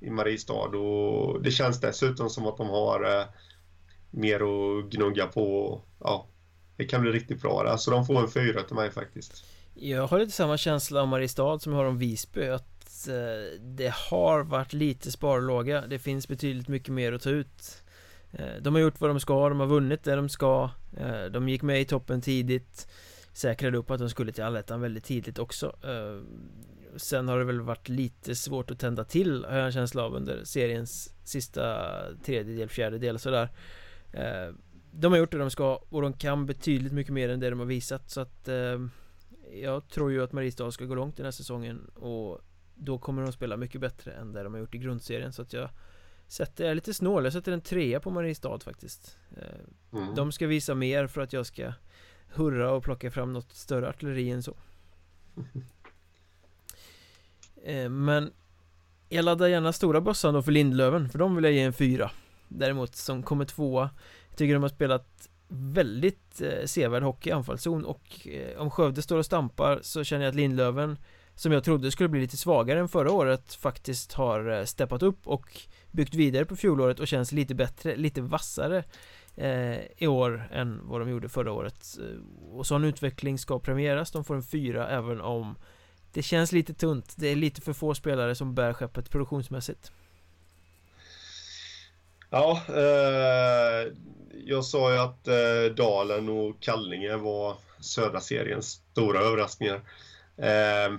i Mariestad och det känns dessutom som att de har eh, mer att gnugga på. Ja, det kan bli riktigt bra där, så de får en fyra till mig faktiskt. Jag har lite samma känsla om Mariestad som jag har om Visby, att Eh, det har varit lite sparlåga Det finns betydligt mycket mer att ta ut eh, De har gjort vad de ska, de har vunnit det de ska eh, De gick med i toppen tidigt Säkrade upp att de skulle till allettan väldigt tidigt också eh, Sen har det väl varit lite svårt att tända till har jag en känsla av under seriens sista tredjedel, fjärdedel sådär. De har gjort det de ska och de kan betydligt mycket mer än det de har visat så att Jag tror ju att Mariestad ska gå långt den här säsongen och då kommer de spela mycket bättre än det de har gjort i grundserien så att jag Sätter, jag är lite snål, jag sätter en trea på Mariestad faktiskt. Eh, mm. De ska visa mer för att jag ska Hurra och plocka fram något större artilleri än så. eh, (laughs) Eh, men Jag laddar gärna stora bössan då för Lindlöven För de vill jag ge en fyra. Däremot som kommer tvåa Tycker de har spelat Väldigt eh, sevärd hockey i anfallszon och eh, om Skövde står och stampar så känner jag att Lindlöven som jag trodde skulle bli lite svagare än förra året faktiskt har eh, steppat upp och byggt vidare på fjolåret och känns lite bättre, lite vassare eh, i år än vad de gjorde förra året. Eh, och sån utveckling ska premieras, de får en fyra även om det känns lite tunt, det är lite för få spelare som bär skeppet produktionsmässigt Ja, eh, jag sa ju att eh, Dalen och Kallinge var södra seriens stora överraskningar. Eh,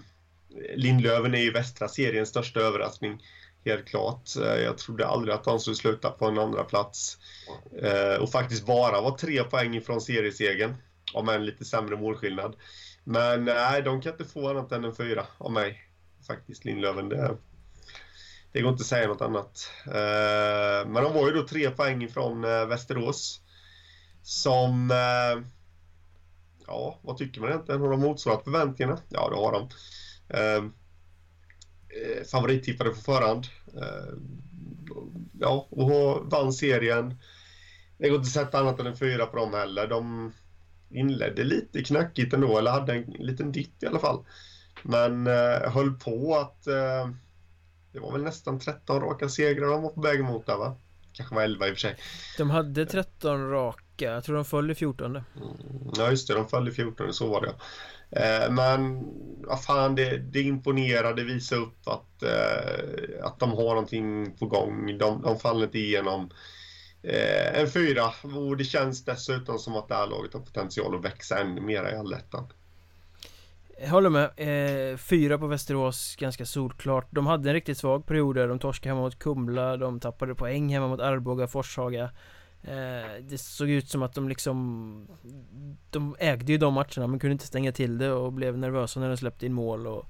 Lindlöven är ju västra seriens största överraskning. Helt klart. Eh, jag trodde aldrig att de skulle sluta på en andra plats eh, Och faktiskt bara var tre poäng ifrån seriesegern. Om en lite sämre målskillnad. Men nej, de kan inte få annat än en fyra av mig. Faktiskt, Lindlöven. Det, det går inte att säga något annat. Eh, men de var ju då tre poäng ifrån eh, Västerås. Som... Eh, ja, vad tycker man egentligen? Har de motsvarat förväntningarna? Ja, det har de. Eh, favorittippade på förhand. Ja, och vann serien. Det går inte att sätta annat än en fyra på dem heller. De inledde lite knackigt ändå, eller hade en liten ditt i alla fall. Men eh, höll på att... Eh, det var väl nästan 13 raka segrar de var på väg emot där va? kanske var 11 i och för sig. De hade 13 raka, jag tror de föll i 14. Mm, ja, just det, de föll i 14, så var det. Eh, men vad fan, det, det imponerar, det visar upp att, eh, att de har någonting på gång. De, de faller inte igenom Eh, en fyra och det känns dessutom som att det här laget har potential att växa ännu mer i allettan. Jag håller med. Eh, fyra på Västerås, ganska solklart. De hade en riktigt svag period där. De torskade hemma mot Kumla, de tappade poäng hemma mot Arboga, Forshaga. Eh, det såg ut som att de liksom De ägde ju de matcherna men kunde inte stänga till det och blev nervösa när de släppte in mål och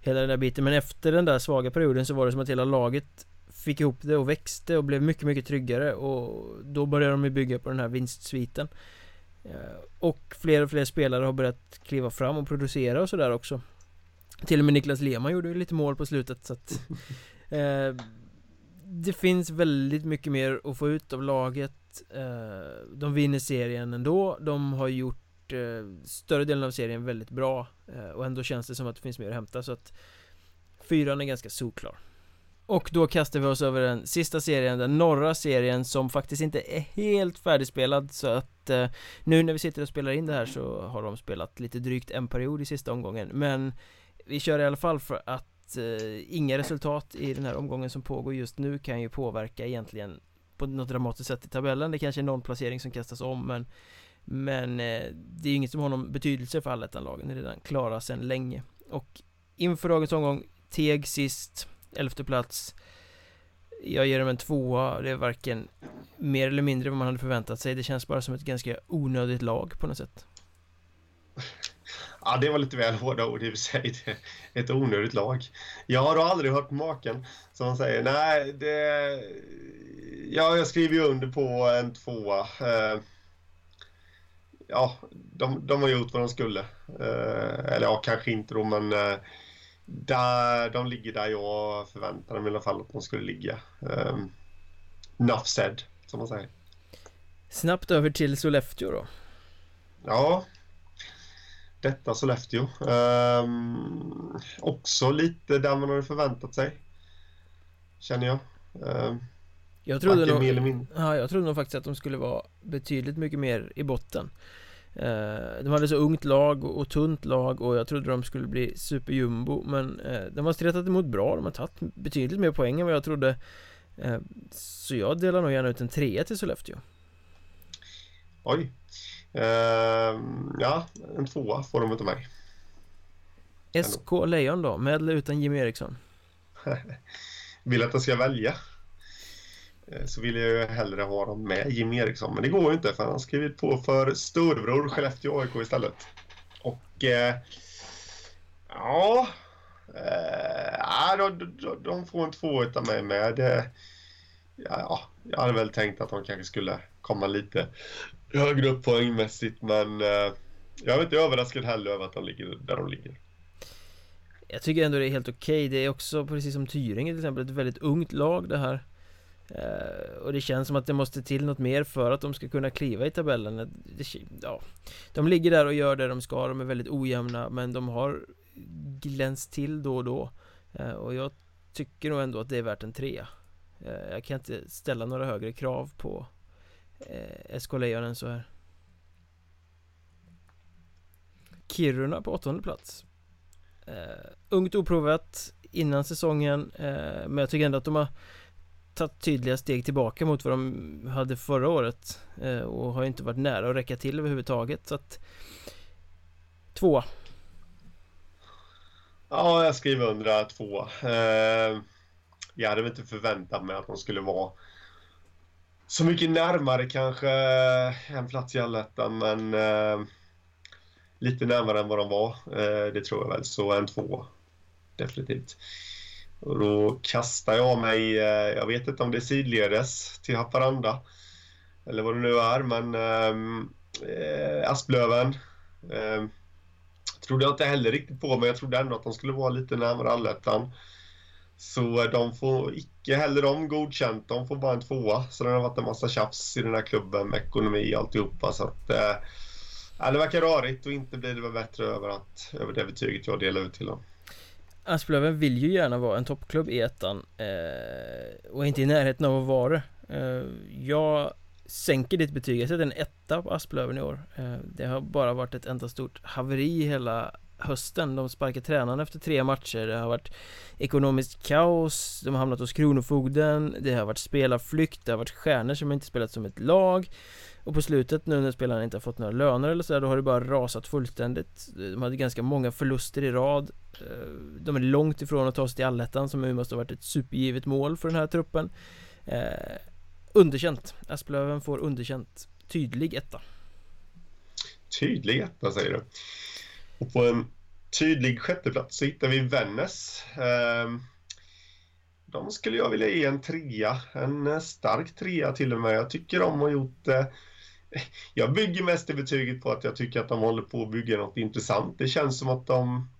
Hela den där biten men efter den där svaga perioden så var det som att hela laget Fick ihop det och växte och blev mycket mycket tryggare och Då började de ju bygga på den här vinstsviten eh, Och fler och fler spelare har börjat kliva fram och producera och sådär också. Till och med Niklas Lehmann gjorde ju lite mål på slutet så att (laughs) eh, Det finns väldigt mycket mer att få ut av laget. Eh, De vinner serien ändå. De har gjort eh, större delen av serien väldigt bra eh, Och ändå känns det som att det finns mer att hämta så att Fyran är ganska solklar och då kastar vi oss över den sista serien, den norra serien som faktiskt inte är helt färdigspelad så att eh, Nu när vi sitter och spelar in det här så har de spelat lite drygt en period i sista omgången men Vi kör i alla fall för att eh, inga resultat i den här omgången som pågår just nu kan ju påverka egentligen på något dramatiskt sätt i tabellen. Det kanske är någon placering som kastas om men Men eh, det är inget som har någon betydelse för allettan-lagen, är redan klara sedan länge. Och inför dagens omgång, Teg sist, elfte plats. Jag ger dem en tvåa, det är varken mer eller mindre vad man hade förväntat sig. Det känns bara som ett ganska onödigt lag på något sätt. Ja, det var lite väl hårda ord i och för sig. Ett onödigt lag. Jag har aldrig hört maken som man säger. Nej, det... Ja, jag skriver ju under på en tvåa. Eh, ja, de, de har gjort vad de skulle. Eh, eller ja, kanske inte då, men eh, där, de ligger där jag förväntade mig i alla fall att de skulle ligga. Um, enough said, som man säger. Snabbt över till Sollefteå då. Ja, detta Sollefteå. Um, också lite där man hade förväntat sig. Känner jag. Um, jag trodde, nog, ja, jag trodde nog faktiskt att de skulle vara betydligt mycket mer i botten. Uh, de hade så ungt lag och, tunt lag och jag trodde de skulle bli superjumbo Men uh, de har stretat emot bra, de har tagit betydligt mer poäng än vad jag trodde. Uh, Så jag delar nog gärna ut en trea till Sollefteå. Oj. Ehm, ja, en tvåa får de utav mig. SK Lejon då, med eller utan Jimmy Eriksson? (laughs) vill att jag ska välja? eh, Eh, så vill jag ju hellre ha dem med Jimmy Eriksson. Men det går ju inte för han har skrivit på för storbror Skellefteå AIK istället. Och eh, ja, eh, de, de, de, får en tvåa utav mig med. Ja, jag hade väl tänkt att de kanske skulle komma lite högre upp poängmässigt men eh, jag är inte överraskad heller över att de ligger där de ligger. Jag tycker ändå det är helt okej. Okay. Det är också precis som Tyringe till exempel ett väldigt ungt lag det här. Uh, och det känns som att det måste till något mer för att de ska kunna kliva i tabellen. Eh, det, ja, De ligger där och gör det de ska, de är väldigt ojämna men de har glänst till då och då. Uh, Och jag tycker nog ändå att det är värt en trea uh, Jag kan inte ställa några högre krav på eh, SK Lejonen så här. Kiruna på åttonde plats. Eh, Ungt oprovat innan säsongen Men jag tycker ändå att de har tagit tydliga steg tillbaka mot vad de hade förra året eh, Och har inte varit nära att räcka till överhuvudtaget så att två. Ja, jag skriver under två eh, Jag hade väl inte förväntat mig att de skulle vara så mycket närmare kanske en plats i allettan, men eh, lite närmare än vad de var. Eh, det tror jag väl, så en två. Definitivt. Och då kastar jag mig, eh, jag vet inte om det är sidledes till Haparanda, eller vad det nu är, men ehm, eh, Asplöven. Eh, trodde jag inte heller riktigt på, men jag trodde ändå att de skulle vara lite närmare allettan. Så de får icke heller de godkänt. De får bara en tvåa. Så det har varit en massa tjafs i den här klubben med ekonomi och alltihopa. Så att, eh, det verkar rörigt och inte blir det väl bättre över, att, över det betyget jag delar ut till dem. Asplöven vill ju gärna vara en toppklubb i ettan eh, Och inte i närheten av att vara det. Eh, Jag sänker ditt betyg, jag sätter en etta på Asplöven i år. Eh, Det har bara varit ett enda stort haveri hela hösten. De sparkar tränaren efter tre matcher. Det har varit ekonomiskt kaos De har hamnat hos Kronofogden Det har varit spelarflykt Det har varit stjärnor som inte spelat som ett lag. Och på slutet nu när spelarna inte har fått några löner eller sådär Då har det bara rasat fullständigt. De hade ganska många förluster i rad. Eh, de är långt ifrån att ta sig till allettan som måste ha varit ett supergivet mål för den här truppen. Eh, Underkänt. Asplöven får underkänt. Tydlig etta. Tydlig etta säger du. Och på en tydlig sjätteplats så hittar vi Vännäs ehm, De skulle jag vilja ge en trea En eh, stark trea till och med Jag tycker de har gjort eh, jag bygger mest det betyget på att jag tycker att de håller på att bygga något intressant. Det känns som att de...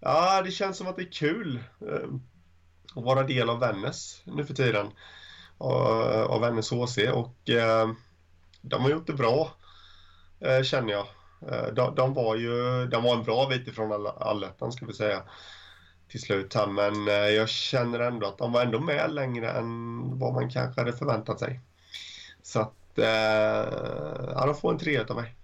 Ja, det känns som att det är kul eh, att vara del av Vännäs nu för tiden. Av Vännäs HC och de har gjort det bra, känner jag. Eh, de, de, var ju de var en bra bit ifrån allettan, ska vi säga, till slut här. Men eh, jag känner ändå att de var ändå med längre än vad man kanske hade förväntat sig. Så att eh, ja, de får en trea av mig.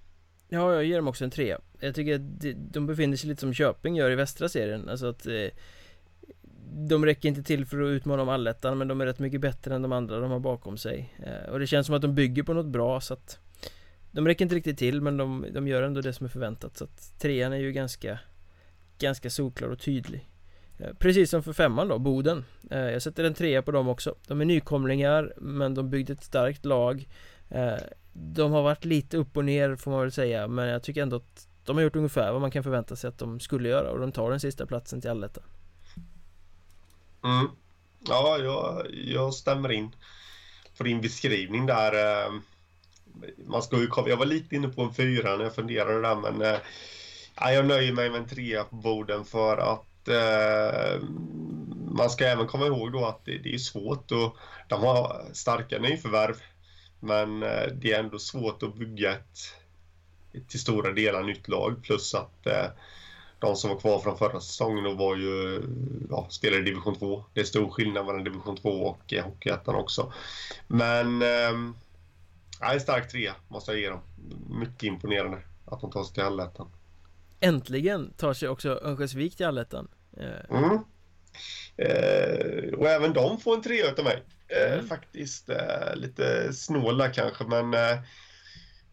Ja, jag ger dem också en trea. Jag tycker att de befinner sig lite som Köping gör i västra serien. Alltså att eh, de räcker inte till för att utmana om allettan men de är rätt mycket bättre än de andra de har bakom sig. Eh, och det känns som att de bygger på något bra så att de räcker inte riktigt till men de, de gör ändå det som är förväntat så att trean är ju ganska ganska solklar och tydlig. Eh, precis som för femman då, Boden. Eh, jag sätter en trea på dem också. De är nykomlingar men de byggde ett starkt lag. Eh, de har varit lite upp och ner får man väl säga Men jag tycker ändå att de har gjort ungefär vad man kan förvänta sig att de skulle göra och de tar den sista platsen till allettan mm. Ja, jag, jag stämmer in på din beskrivning där man ska ju, Jag var lite inne på en fyra när jag funderade där men eh, jag nöjer mig med en trea på borden för att eh, man ska även komma ihåg då att det, det är svårt och de har starka nyförvärv men eh, det är ändå svårt att bygga ett, till stora delar nytt lag plus att eh, de som var kvar från förra säsongen var ju, ja, spelade i division 2. Det är stor skillnad mellan division 2 och eh, Hockeyettan också. Men eh, en stark trea måste jag ge dem. Mycket imponerande att de tar sig till allettan. Äntligen tar sig också Örnsköldsvik till allettan. Eh. Mm. Eh, och även de får en trea utav mig. Eh, mm. faktiskt eh, lite snåla kanske, men eh,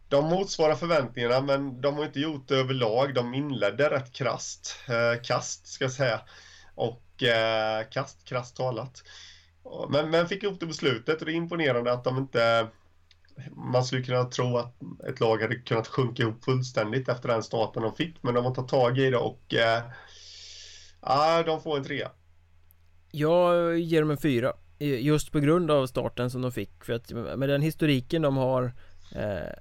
de motsvarar förväntningarna, men de har inte gjort det överlag. De inledde rätt krast, kast ska jag säga, och eh, kast, krasst talat. Men, men fick ihop det på slutet och det är imponerande att de inte man skulle kunna tro att ett lag hade kunnat sjunka ihop fullständigt efter den starten de fick, men de har tagit tag i det och eh, de får en trea. Jag ger dem en fyra Just på grund av starten som de fick För att med den historiken de har eh,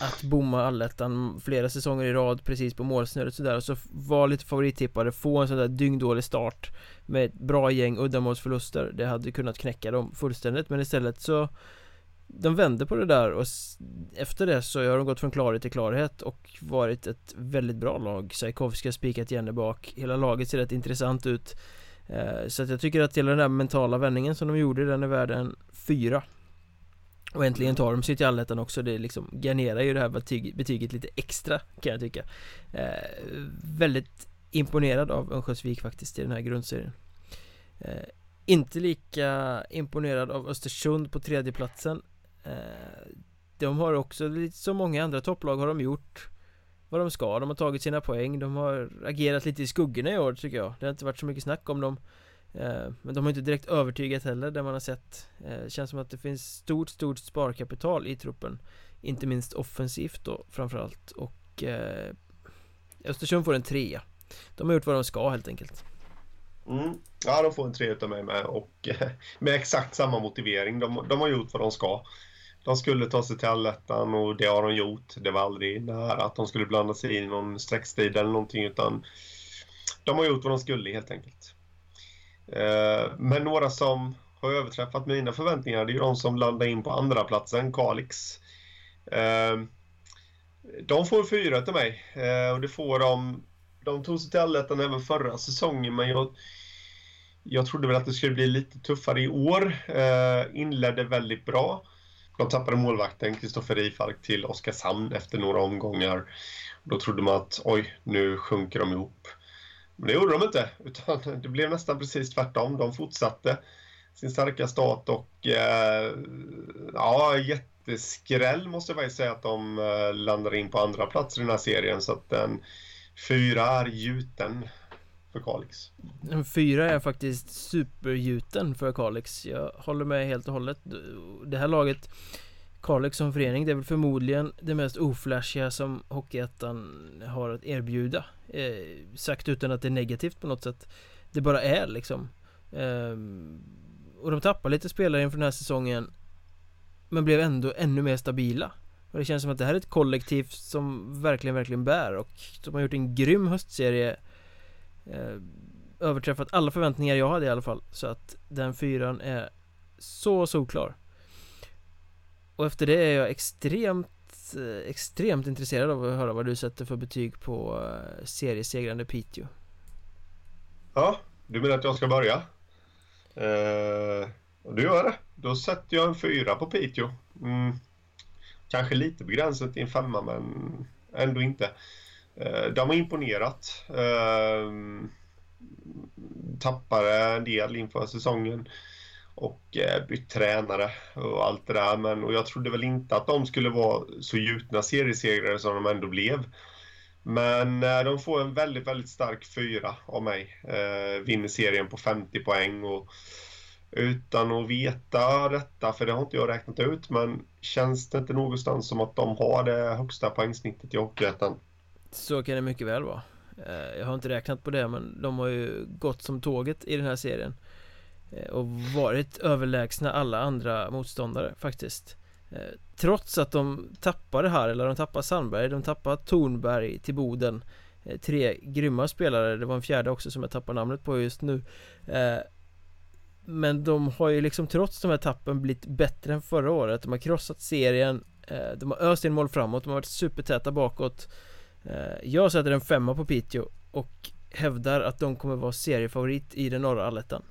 Att bomma allettan flera säsonger i rad precis på målsnöret sådär och så vara lite favorittippade Få en sån där dyngdålig start Med ett bra gäng uddamålsförluster Det hade kunnat knäcka dem fullständigt men istället så de vände på det där och Efter det så har de gått från klarhet till klarhet och varit ett väldigt bra lag. Sajkovskij har spikat Jenne bak Hela laget ser rätt intressant ut. Eh, så att jag tycker att hela den där mentala vändningen som de gjorde, den är värd en fyra. Och äntligen tar de sig till allettan också, det liksom garnerar ju det här betyg, betyget lite extra kan jag tycka. Eh, väldigt imponerad av Örnsköldsvik faktiskt i den här grundserien. Eh, inte lika imponerad av Östersund på tredjeplatsen Eh, de har också, lite som många andra topplag har de gjort vad de ska. De har tagit sina poäng. De har agerat lite i skuggorna i år tycker jag. Det har inte varit så mycket snack om dem. Eh, men de har inte direkt övertygat heller det man har sett. Eh, det känns som att det finns stort, stort sparkapital i truppen. Inte minst offensivt då framförallt. Och Östersund får en trea. De har gjort vad de ska helt enkelt. Mm. Ja, de får en trea utav mig med och (laughs) med exakt samma motivering. De, de har gjort vad de ska de skulle ta sig till allettan och det har de gjort. Det var aldrig nära att de skulle blanda sig i någon streckstrid eller någonting utan de har gjort vad de skulle helt enkelt. Eh, men några som har överträffat mina förväntningar det är de som landar in på andra platsen, Kalix. Eh, de får fyra till mig eh, och det får de de tog sig till allettan även förra säsongen men jag, jag trodde väl att det skulle bli lite tuffare i år. Eh, inledde väldigt bra. De tappade målvakten Kristoffer Rifalk till Oskarshamn efter några omgångar. Då trodde man att oj, nu sjunker de ihop. Men det gjorde de inte, utan (laughs) det blev nästan precis tvärtom. De fortsatte sin starka start och eh, ja, jätteskräll måste jag faktiskt säga att de eh, landar in på andra plats i den här serien. Så att en fyra är gjuten för Kalix. En fyra är faktiskt supergjuten för Kalix. Jag håller med helt och hållet. Det här laget Kalix som förening, det är väl förmodligen det mest oflashiga som Hockeyettan har att erbjuda. Eh, sagt utan att det är negativt på något sätt. Det bara är liksom. Eh, och de tappar lite spelare inför den här säsongen Men blev ändå ännu mer stabila Och det känns som att det här är ett kollektiv som verkligen, verkligen bär och som har gjort en grym höstserie Eh, överträffat alla förväntningar jag hade i alla fall Så att den fyran är så solklar Och efter det är jag extremt eh, Extremt intresserad av att höra vad du sätter för betyg på eh, seriesegrande Piteå Ja, du menar att jag ska börja? Eh, och gör det. Då sätter jag en fyra på Piteå. Mm. Kanske lite begränsat i en femma, men ändå inte. Eh, de har imponerat. Eh, tappade en del inför säsongen och eh, bytt tränare och allt det där. Men, och jag trodde väl inte att de skulle vara så gjutna seriesegrare som de ändå blev. Men de får en väldigt, väldigt stark fyra av mig. Vinner serien på 50 poäng och utan att veta detta, för det har inte jag räknat ut, men känns det inte någonstans som att de har det högsta poängsnittet i Hockeyettan? Så kan det mycket väl vara. Eh, jag har inte räknat på det, men de har ju gått som tåget i den här serien. Eh, och varit överlägsna alla andra motståndare faktiskt. Eh, trots att de tappade här, eller de tappade Sandberg, de tappade Tornberg till Boden Tre grymma spelare, det var en fjärde också som jag tappar namnet på just nu Men de har ju liksom trots de här tappen blivit bättre än förra året De har krossat serien De har öst in mål framåt, de har varit supertäta bakåt jag sätter en femma på Piteå och hävdar att de kommer vara seriefavorit i den norra allettan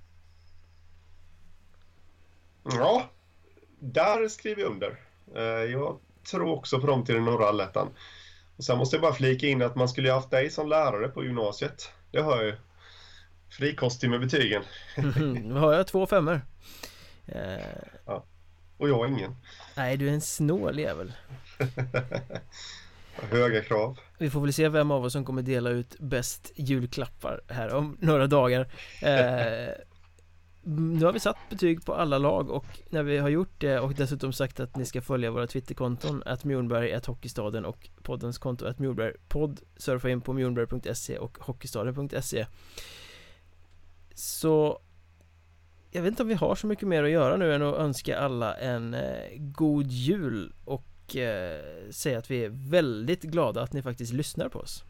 Ja, där skriver jag under. Eh, jag tror också på dem till den norra allettan. Och sen måste jag bara flika in att man skulle haft dig som lärare på gymnasiet. Det har jag ju. Frikostig med betygen. (laughs) Nu har jag två femmor. Ja. Och jag ingen. Nej, du är en snål jävel. (laughs) Höga krav. Vi får väl se vem av oss som kommer dela ut bäst julklappar här om några dagar. Eh, nu har vi satt betyg på alla lag och när vi har gjort det och dessutom sagt att ni ska följa våra Twitterkonton att Mjornberg, att Hockeystaden och poddens konto att Mjornberg podd surfa in på mjornberg.se och hockeystaden.se Så jag vet inte om vi har så mycket mer att göra nu än att önska alla en eh, god jul och eh, säga att vi är väldigt glada att ni faktiskt lyssnar på oss.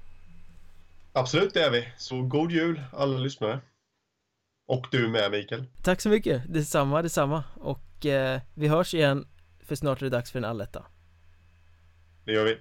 Absolut, det är vi. Så god jul alla lyssnare. Och du med Mikael Tack så mycket, detsamma, detsamma Och eh, vi hörs igen För snart är det dags för en alletta Det gör vi